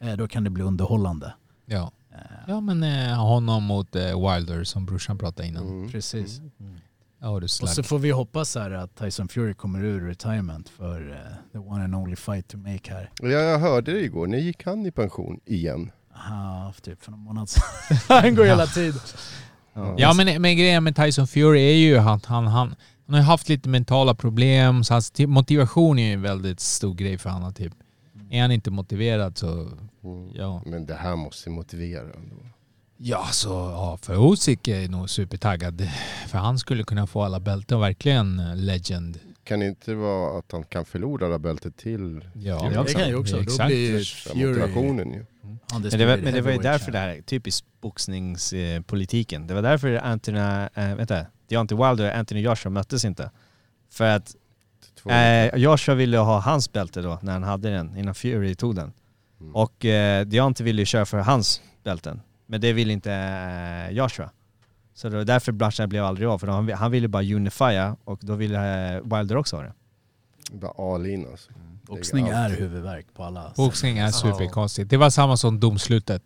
Eh, Då kan det bli underhållande. Ja. Eh, Ja men eh, honom mot eh, Wilder som brorsan pratade innan. Mm. Precis. Ja du Och slack. så får vi hoppas här att Tyson Fury kommer ur retirement för eh, the one and only fight to make här. Ja, jag hörde det igår, när gick han i pension igen? Ah, typ för någon månad sedan. han går hela tiden. Ja men, men grejen med Tyson Fury är ju att han, han, han har haft lite mentala problem, så hans ti- motivation är ju en väldigt stor grej för honom. Typ. Är han inte motiverad så, Mm. ja. Men det här måste motivera ändå. Ja, så ja, för Usyk är nog supertaggad. För han skulle kunna få alla bälten och verkligen eh, legend. Kan det inte vara att han kan förlora det här bältet till Ja, det kan ju också. Då Exakt. blir för Fury motivationen ju. Men det, var, men det var ju därför det här, typiskt boxningspolitiken. Det var därför Anthony, äh, vänta, Deontay Wilder och Anthony Joshua möttes inte. För att Två. eh, Joshua ville ha hans bälte då, när han hade den, innan Fury tog den. Mm. Och eh, Deontay ville ju köra för hans bälten. Men det ville inte eh, Joshua. Så det var därför Bloodshed blev aldrig av, för han, han ville bara unifya och då ville eh, Wilder också ha det. Bara all in alltså. Boxning Lägger är huvudvärk på alla Boxning är superkonstigt. Det var samma som domslutet.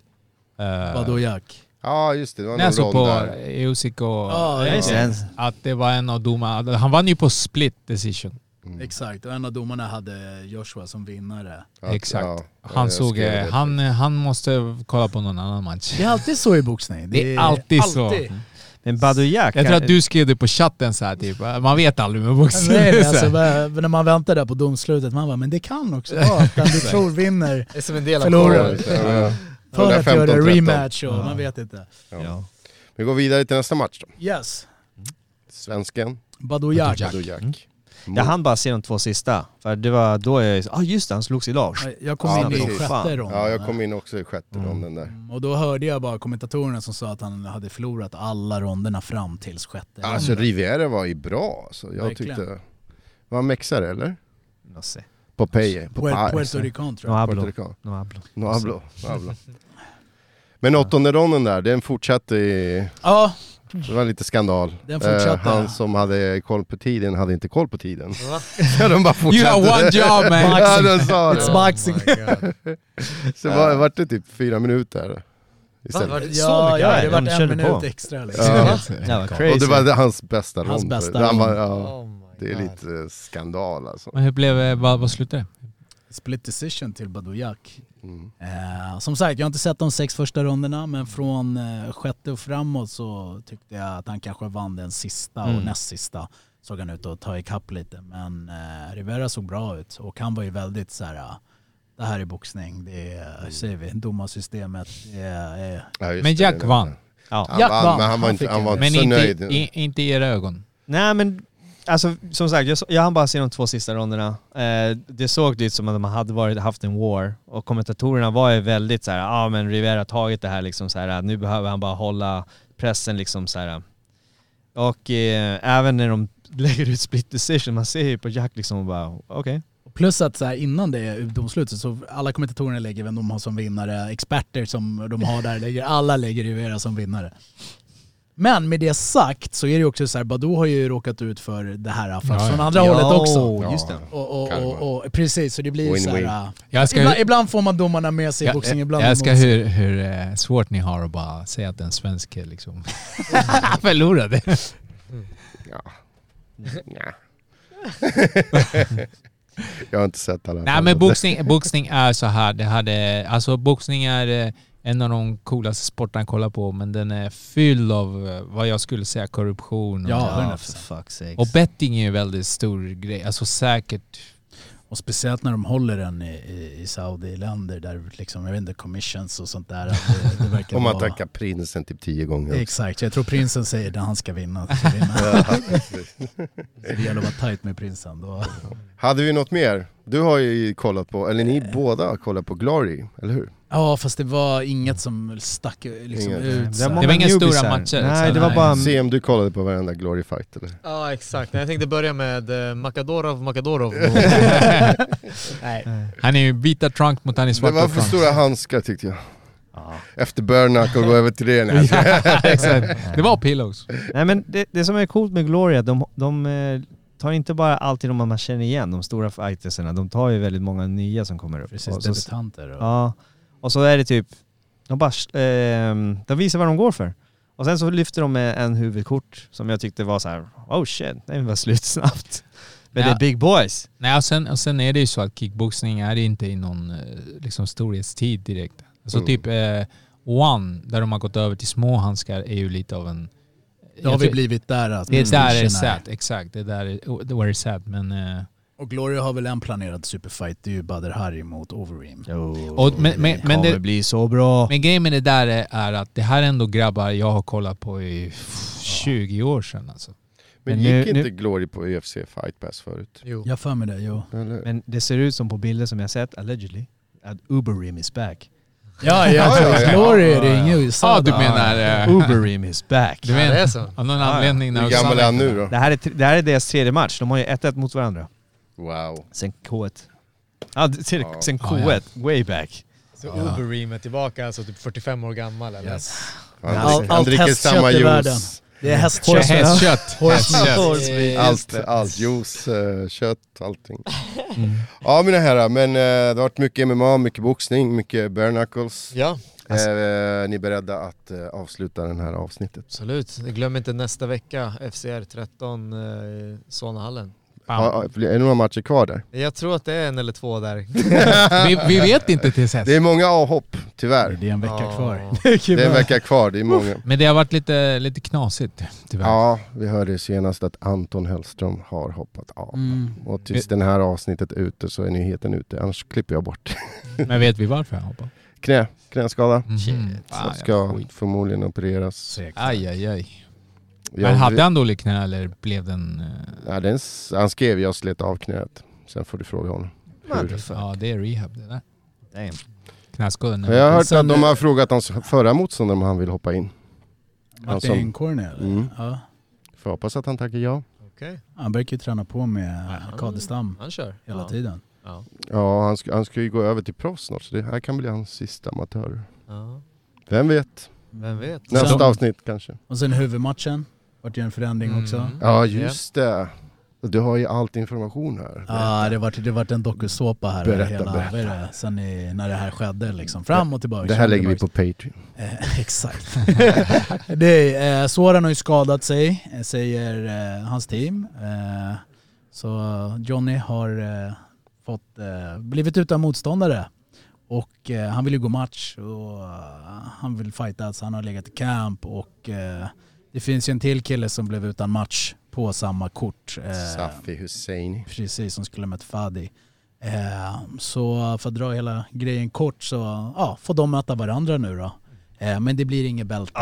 Uh, Vadå Jack? Ja just det, det var Nej, någon rond på där. Usyk och... Ja, just det. Att det var en av domarna. Han vann ju på split decision. Mm. Exakt, och en av domarna hade Joshua som vinnare. Att- Exakt. ja, Han såg... eh, det. Han, han måste kolla på någon annan match. Det är alltid så i boxning. Det är alltid så. Men Badou Jack, Jag tror att du skrev det på chatten så här typ. Man vet aldrig med boxning. Nej, Så alltså, när man väntar där på domslutet, man bara, men det kan också vara att den du tror vinner Det är som en del av förlorar. Ja, ja. För att göra 115-13. rematch och man vet inte. Ja. Vi går vidare till nästa match då. Yes, Svensken, Badou Jack. Badou Mm. Jag hann bara se de två sista, för det var då jag... Ah just det, han slogs idag. Jag kom Ja, in i precis. sjätte Fan. ronden. Ja, jag kom in också i sjätte Mm. ronden där. Och då hörde jag bara kommentatorerna som sa att han hade förlorat alla ronderna fram tills sjätte Alltså ronden. Riviera var ju bra alltså. Jag Verkligen. tyckte... Var han mexare eller? No sé. Popeye? Popeye. Puer- Puerto Rican tror No jag. hablo. Puerto Rican. No hablo. No hablo. No hablo. Men åttonde ronden där, den fortsatte i... Ja, Det var lite skandal. Den fortsatte. Eh, han som hade koll på tiden hade inte koll på tiden. Va? Så de bara You have fortsatte. one job man! Ja, de sa it's boxing. Så var, vart det typ fyra minuter Va? istället. Var det så Ja, mycket? ja, Ja, det var en minut på. extra liksom. Ja. Det var Och crazy. det var det- hans bästa Hans rond. bästa Han var, rond. ja, Oh det är lite eh, skandal alltså. Men hur blev det? Vad, vad slutade det? Split decision till Badou Jack. Mm. Eh, som sagt, jag har inte sett de sex första ronderna men från eh, sjätte och framåt så tyckte jag att han kanske vann den sista och Mm. näst sista såg han ut att ta ikapp lite. Men eh, Rivera såg bra ut och han var ju väldigt så här. ah, det här är boxning, det är, Mm. säger vi, domarsystemet. Det är, är, Ja, Men Jack det- vann. Ja. Han Jack vann, vann. men han var Han inte, han var inte Men så nöjd. i, inte i era ögon. Nej men, alltså som sagt, jag, så- jag hann bara se de två sista ronderna. Eh, det såg ut som att de hade varit, haft en war och kommentatorerna var ju väldigt så här, ja ah, men Rivera har tagit det här liksom så här, äh, nu behöver han bara hålla pressen liksom så här. Och eh, även när de lägger ut split decision, man ser ju på Jack liksom och bara okej. Plus att så här, innan det domslutet så alla kommentatorerna lägger vem de har som vinnare, experter som de har där, lägger, alla lägger Rivera som vinnare. Men med det sagt så är det ju också så här, Badou har ju råkat ut för det här fast Ja, ja. från andra hållet också. Ja, just det. Och, och, och, och, precis, så det blir ju så Win-win. här... Jag ska, Ibland, ibland får man domarna med sig i boxning, ibland jag sig. hur, hur eh, svårt ni har att bara säga att en svensk är liksom förlorade. Ja. Jag har inte sett alla. Nej men boxning, boxning är så här. Det hade, alltså boxning är eh, en av de coolaste sporterna att kolla på men den är fylld av eh, vad jag skulle säga korruption. och- Ja, Ja, för fuck's sake. Och betting är ju en väldigt stor grej. Alltså säkert. Och speciellt när de håller den i, i, i Saudi-länder där liksom, jag vet inte, commissions och sånt där. att Det, det verkar Om man vara... tackar prinsen typ tio gånger. Exakt, jag tror prinsen säger när han ska vinna. Ska vinna. Det gäller att vara tight med prinsen. Då. Hade vi något mer? Du har ju kollat på, eller ni båda har kollat på Glory, eller hur? Ja fast det var inget som stack liksom Inget. ut. Det var Det var inga stora här. matcher, Nej, så det var nej. bara... Se om du kollade på varenda Glory fight eller? Ja exakt, jag tänkte börja med eh, Makadorov, Makadorov. Nej. Han är ju vita trunk mot han är Det svarta var för trunk. stora handskar tyckte jag. Ja. Efter Burnack och gå över till det. Nej, Exakt. Det var pillows. Nej men det, det som är coolt med Gloria, de, de eh, tar inte bara alltid de man känner igen, de stora fightersarna, de tar ju väldigt många nya som kommer upp. Precis, och, så, debutanter. Och... ja, och så är det typ, de bara, ehm, de visar vad de går för. Och sen så lyfter de med en huvudkort som jag tyckte var så här: oh shit, det var slut snabbt. Men Ja. det är big boys. Nej, och sen, och sen är det ju så att kickboxning är inte i någon eh, liksom, storhetstid direkt. Alltså Mm. typ eh, One, där de har gått över till små handskar, är ju lite av en... Då har vi blivit där. Att Det är där det är satt, exakt. Det är där det det är satt. Men, eh, Och Gloria har väl en planerad superfight, det är ju Badr Hari mot Overeem. och, men, men, men, kommer det, bli så bra. men grejen med det där är, är att det här är ändå grabbar jag har kollat på i pff, 20 år sedan alltså. Men Men gick nu- inte Glory på UFC Fight Pass förut? jo. Jag för mig det, jo. Eller? Men det ser ut som på bilder som jag sett, allegedly, att Uberim is back. Ja, Ja, ja, ja. Glory är det inget USA. Ja, du menar... eh, Uberim is back. Du Ja, det är menar, så. av någon Ja, ja. anledning... Hur gammal är han nu då? Det här, är, det här är deras tredje match, de har ju 1-1 mot varandra. Wow. Sen K1. Ja, sen, Ja. sen Ja, K1, way back. Så Ubereem är tillbaka, alltså typ 45 år gammal eller? Yes. Han, Allt- dricker- han allt dricker hästkött samma i världen. juice. Det är hästkött. Hästkött. Horse Allt, allt. Juice, eh, kött, allting. Ja mina herrar, men eh, det har varit mycket MMA, mycket boxning, mycket bare knuckles. Ja, ni är beredda att avsluta det här avsnittet? absolut. Glöm inte nästa vecka, FCR 13, eh, Solnahallen. Ja, är det några matcher kvar där? Jag tror att det är en eller två där. vi, vi vet inte tills dess. Det är många avhopp, tyvärr. Det är en vecka kvar. Det är en vecka kvar, det är många. Men det har varit lite, lite knasigt tyvärr. Ja, vi hörde senast att Anton Hellström har hoppat av. Mm. Och tills det här avsnittet är ute så är nyheten ute, annars klipper jag bort. Men vet vi varför han hoppade? Knä, knäskada. Mhm. Fan, Så ska förmodligen opereras. Aj, aj, aj. Jag- Men hade han dålig knä eller blev den... eh, Ja, den, han skrev jag slet av knät. Sen får du fråga honom. Ja, det är rehab det där. Damn. Men jag har hört att de har frågat hans förra motståndare om han vill hoppa in. Martin som- Cornel? Mm. Ja. Får hoppas att han tackar ja. Okej, Han brukar ju träna på med han- Kadestam han kör. hela ja. tiden. Ja. Ja, han ska, han ska ju gå över till proffs snart så det här kan bli hans sista amatör. Ja. Vem vet? Vem vet? Nästa Sen- avsnitt kanske. Och sen huvudmatchen, vart ju en förändring Mm. också. Ja, just det. Du har ju allt information här. Ja, det vart det vart en dokusåpa här. Berätta, hela, berätta. Det? Sen i, när det här skedde liksom. Fram och tillbaka. Det här lägger vi på Patreon. Eh, exakt. det är, eh, Soran har ju skadat sig, eh, säger eh, hans team. Eh, så Johnny har eh, fått, eh, blivit utan motståndare. Och eh, han vill ju gå match och han vill fightas. Han har legat i camp och det finns ju en till kille som blev utan match på samma kort. Eh, Safi Husseini. Precis, som skulle ha mött Fadi. Eh, så för att dra hela grejen kort så ja, får de möta varandra nu då. Eh, men det blir inget bälte.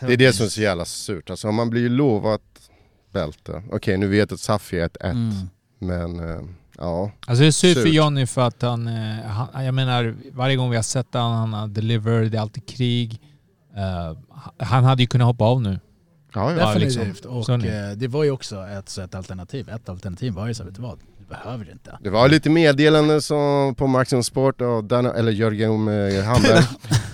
Det är det som är så jävla surt. Alltså man blir ju lovat bälte. Okej, nu vet jag att Safi är ett ett. Mm. Men eh, ja. Alltså det är surt för Surt. Johnny för att han, han... Jag menar, varje gång vi har sett han, han har deliver, det är alltid krig. Eh, han hade ju kunnat hoppa av nu. Ja, ja. Definitivt. liksom. Och ni- eh, det var ju också ett, ett alternativ. Ett alternativ var ju så vet du vad? Du behöver inte. Det var lite meddelanden som på Maximum Sport och Dana, eller Jörgen eh, Hamberg.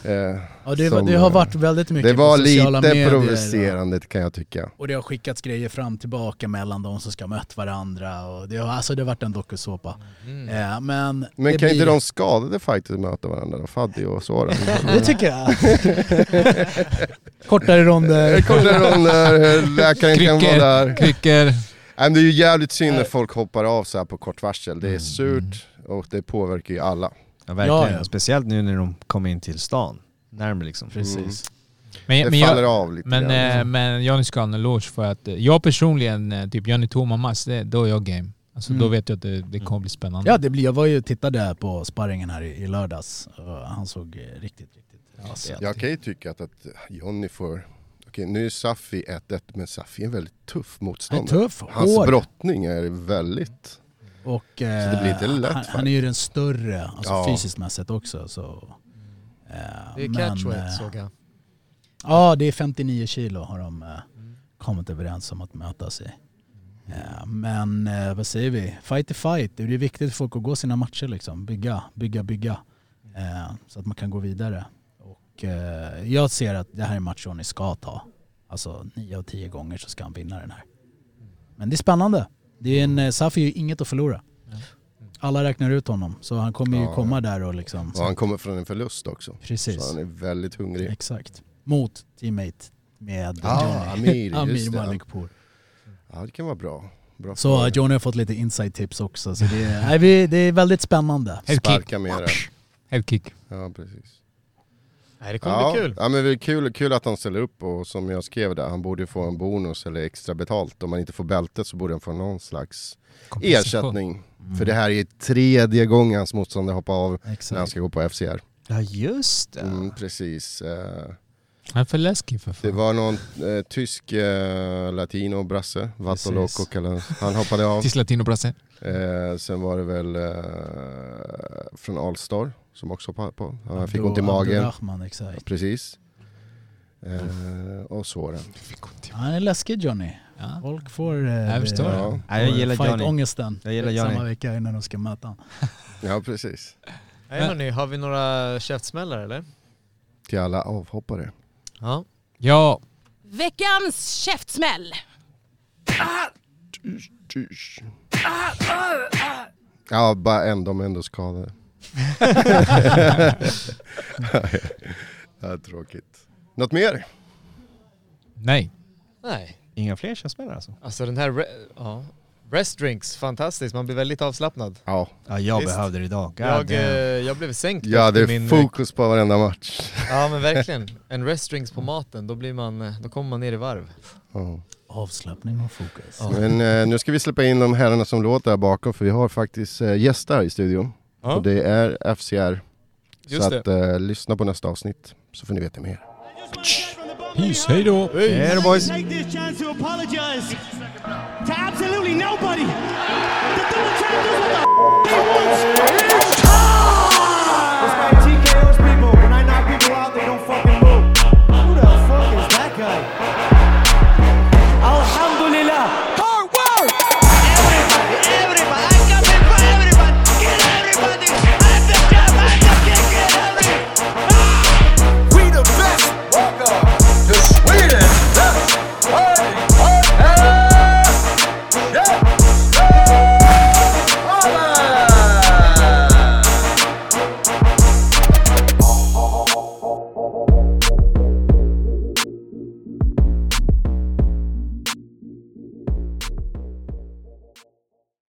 eh, Ja, det, var, som, det har eh, varit väldigt mycket det var på sociala lite medier. provocerande kan jag tycka. Och det har skickats grejer fram och tillbaka mellan de som ska mött varandra. Och det, har, alltså det har varit en dokusåpa. Mm. Eh, men Men det kan blir... inte de skadade fighters möta varandra då? Faddi och Soran? Det tycker jag. Kortare ronder. Kortare ronder, läkaren kan vara där. kryckor. Men det är ju jävligt synd när folk hoppar av så här på kort varsel. Det är surt och det påverkar ju alla. Ja, verkligen. Ja, ja. Speciellt nu när de kommer in till stan. Närmare liksom. Precis. Men, Det men, faller jag, av lite men, grann. eh, men Johnny ska ha en eloge för att eh, jag personligen, eh, typ Johnny det, då är jag game. Alltså då Mm. vet jag att det, det kommer bli spännande. Ja, det blir, jag var ju tittade på sparringen här i, i lördags. Och han såg eh, riktigt, riktigt bra ut. Jag kan ju tycka att, att Johnny får... Okej, nu är Safi 1-1, men Safi är en väldigt tuff Han är motståndare. tuff, Hans hård. brottning är väldigt... Och, eh, det blir inte lätt han, han är ju den större, alltså Ja. fysiskt mässigt också. Så, eh, Det är catchweight eh, såg jag. Ja, det är 59 kilo har de eh, kommit överens om att mötas i. Eh, men eh, vad säger vi? Fight är fight. Det är viktigt för folk att gå sina matcher liksom. Bygga, bygga, bygga. Eh, så att man kan gå vidare. Och eh, jag ser att det här är match Johnny ska ta. Alltså 9 av 10 gånger så ska han vinna den här. Men det är spännande. Det är en, eh, Safi har ju inget att förlora. Alla räknar ut honom. Så han kommer ju Ja. komma där och liksom... Och han kommer från en förlust också. Precis. Så han är väldigt hungrig. Exakt. Mot teammate med Ah, Johnny. Amir, Amir. Malikpour. Ja, det kan vara bra. bra Så för- Johnny har fått lite inside tips också. Så det, är, nej, det är väldigt spännande. Sparka mera. Head kick. Ja, precis. Nej, det kommer Ja, bli kul. ja, men det är kul, kul att han ställer upp och som jag skrev där, han borde få en bonus eller extra betalt. Om man inte får bältet så borde han få någon slags ersättning. För det här är tredje gången hans motståndare hoppar av när han Exakt. ska gå på FCR. Ja just det. Mm, precis. Eh, Han är för läskig för Det fan. var någon eh, tysk eh, latino brasse, Vato Precis. Loco kallades han. hoppade av. Tills Latino Brasse. Eh, sen var det väl eh, från Allstar som också hoppade på. Han fick Abdu- ont i magen. Abdurrahman, exakt. Precis. Eh, och såren. Han är läskig Johnny. Ja. Folk får eh, Jag förstår. Ja, Ja, jag gillar Johnny. fight-ångesten Jag gillar Johnny. samma vecka innan de ska möta honom. ja precis. Nej, hörni, har vi några käftsmällar eller? Till alla avhoppare. Ja. Ja, Veckans käftsmäll. Tysch. Ja, bara en, de är ändå skadade. Ja, tråkigt. Något mer? Nej. Nej. Inga fler käftsmällar alltså? Alltså den här... Ja. Drinks, fantastiskt. Man blir väldigt avslappnad. Ja. Ja, jag Visst. behövde det idag. God Jag, eh, jag blev sänkt Ja, det är min... fokus på varenda match. Ja men verkligen. En rest drinks på maten, då, blir man, eh, då kommer man ner i varv. Ja. Avslappning och fokus. Men eh, nu ska vi släppa in de herrarna som låter här bakom för vi har faktiskt eh, gäster i studion. Ja. Och det är FCR. Just så att eh, lyssna på nästa avsnitt så får ni veta mer. Peace, hej då! Hej då boys! To absolutely nobody! The double champ does what the f*** he wants!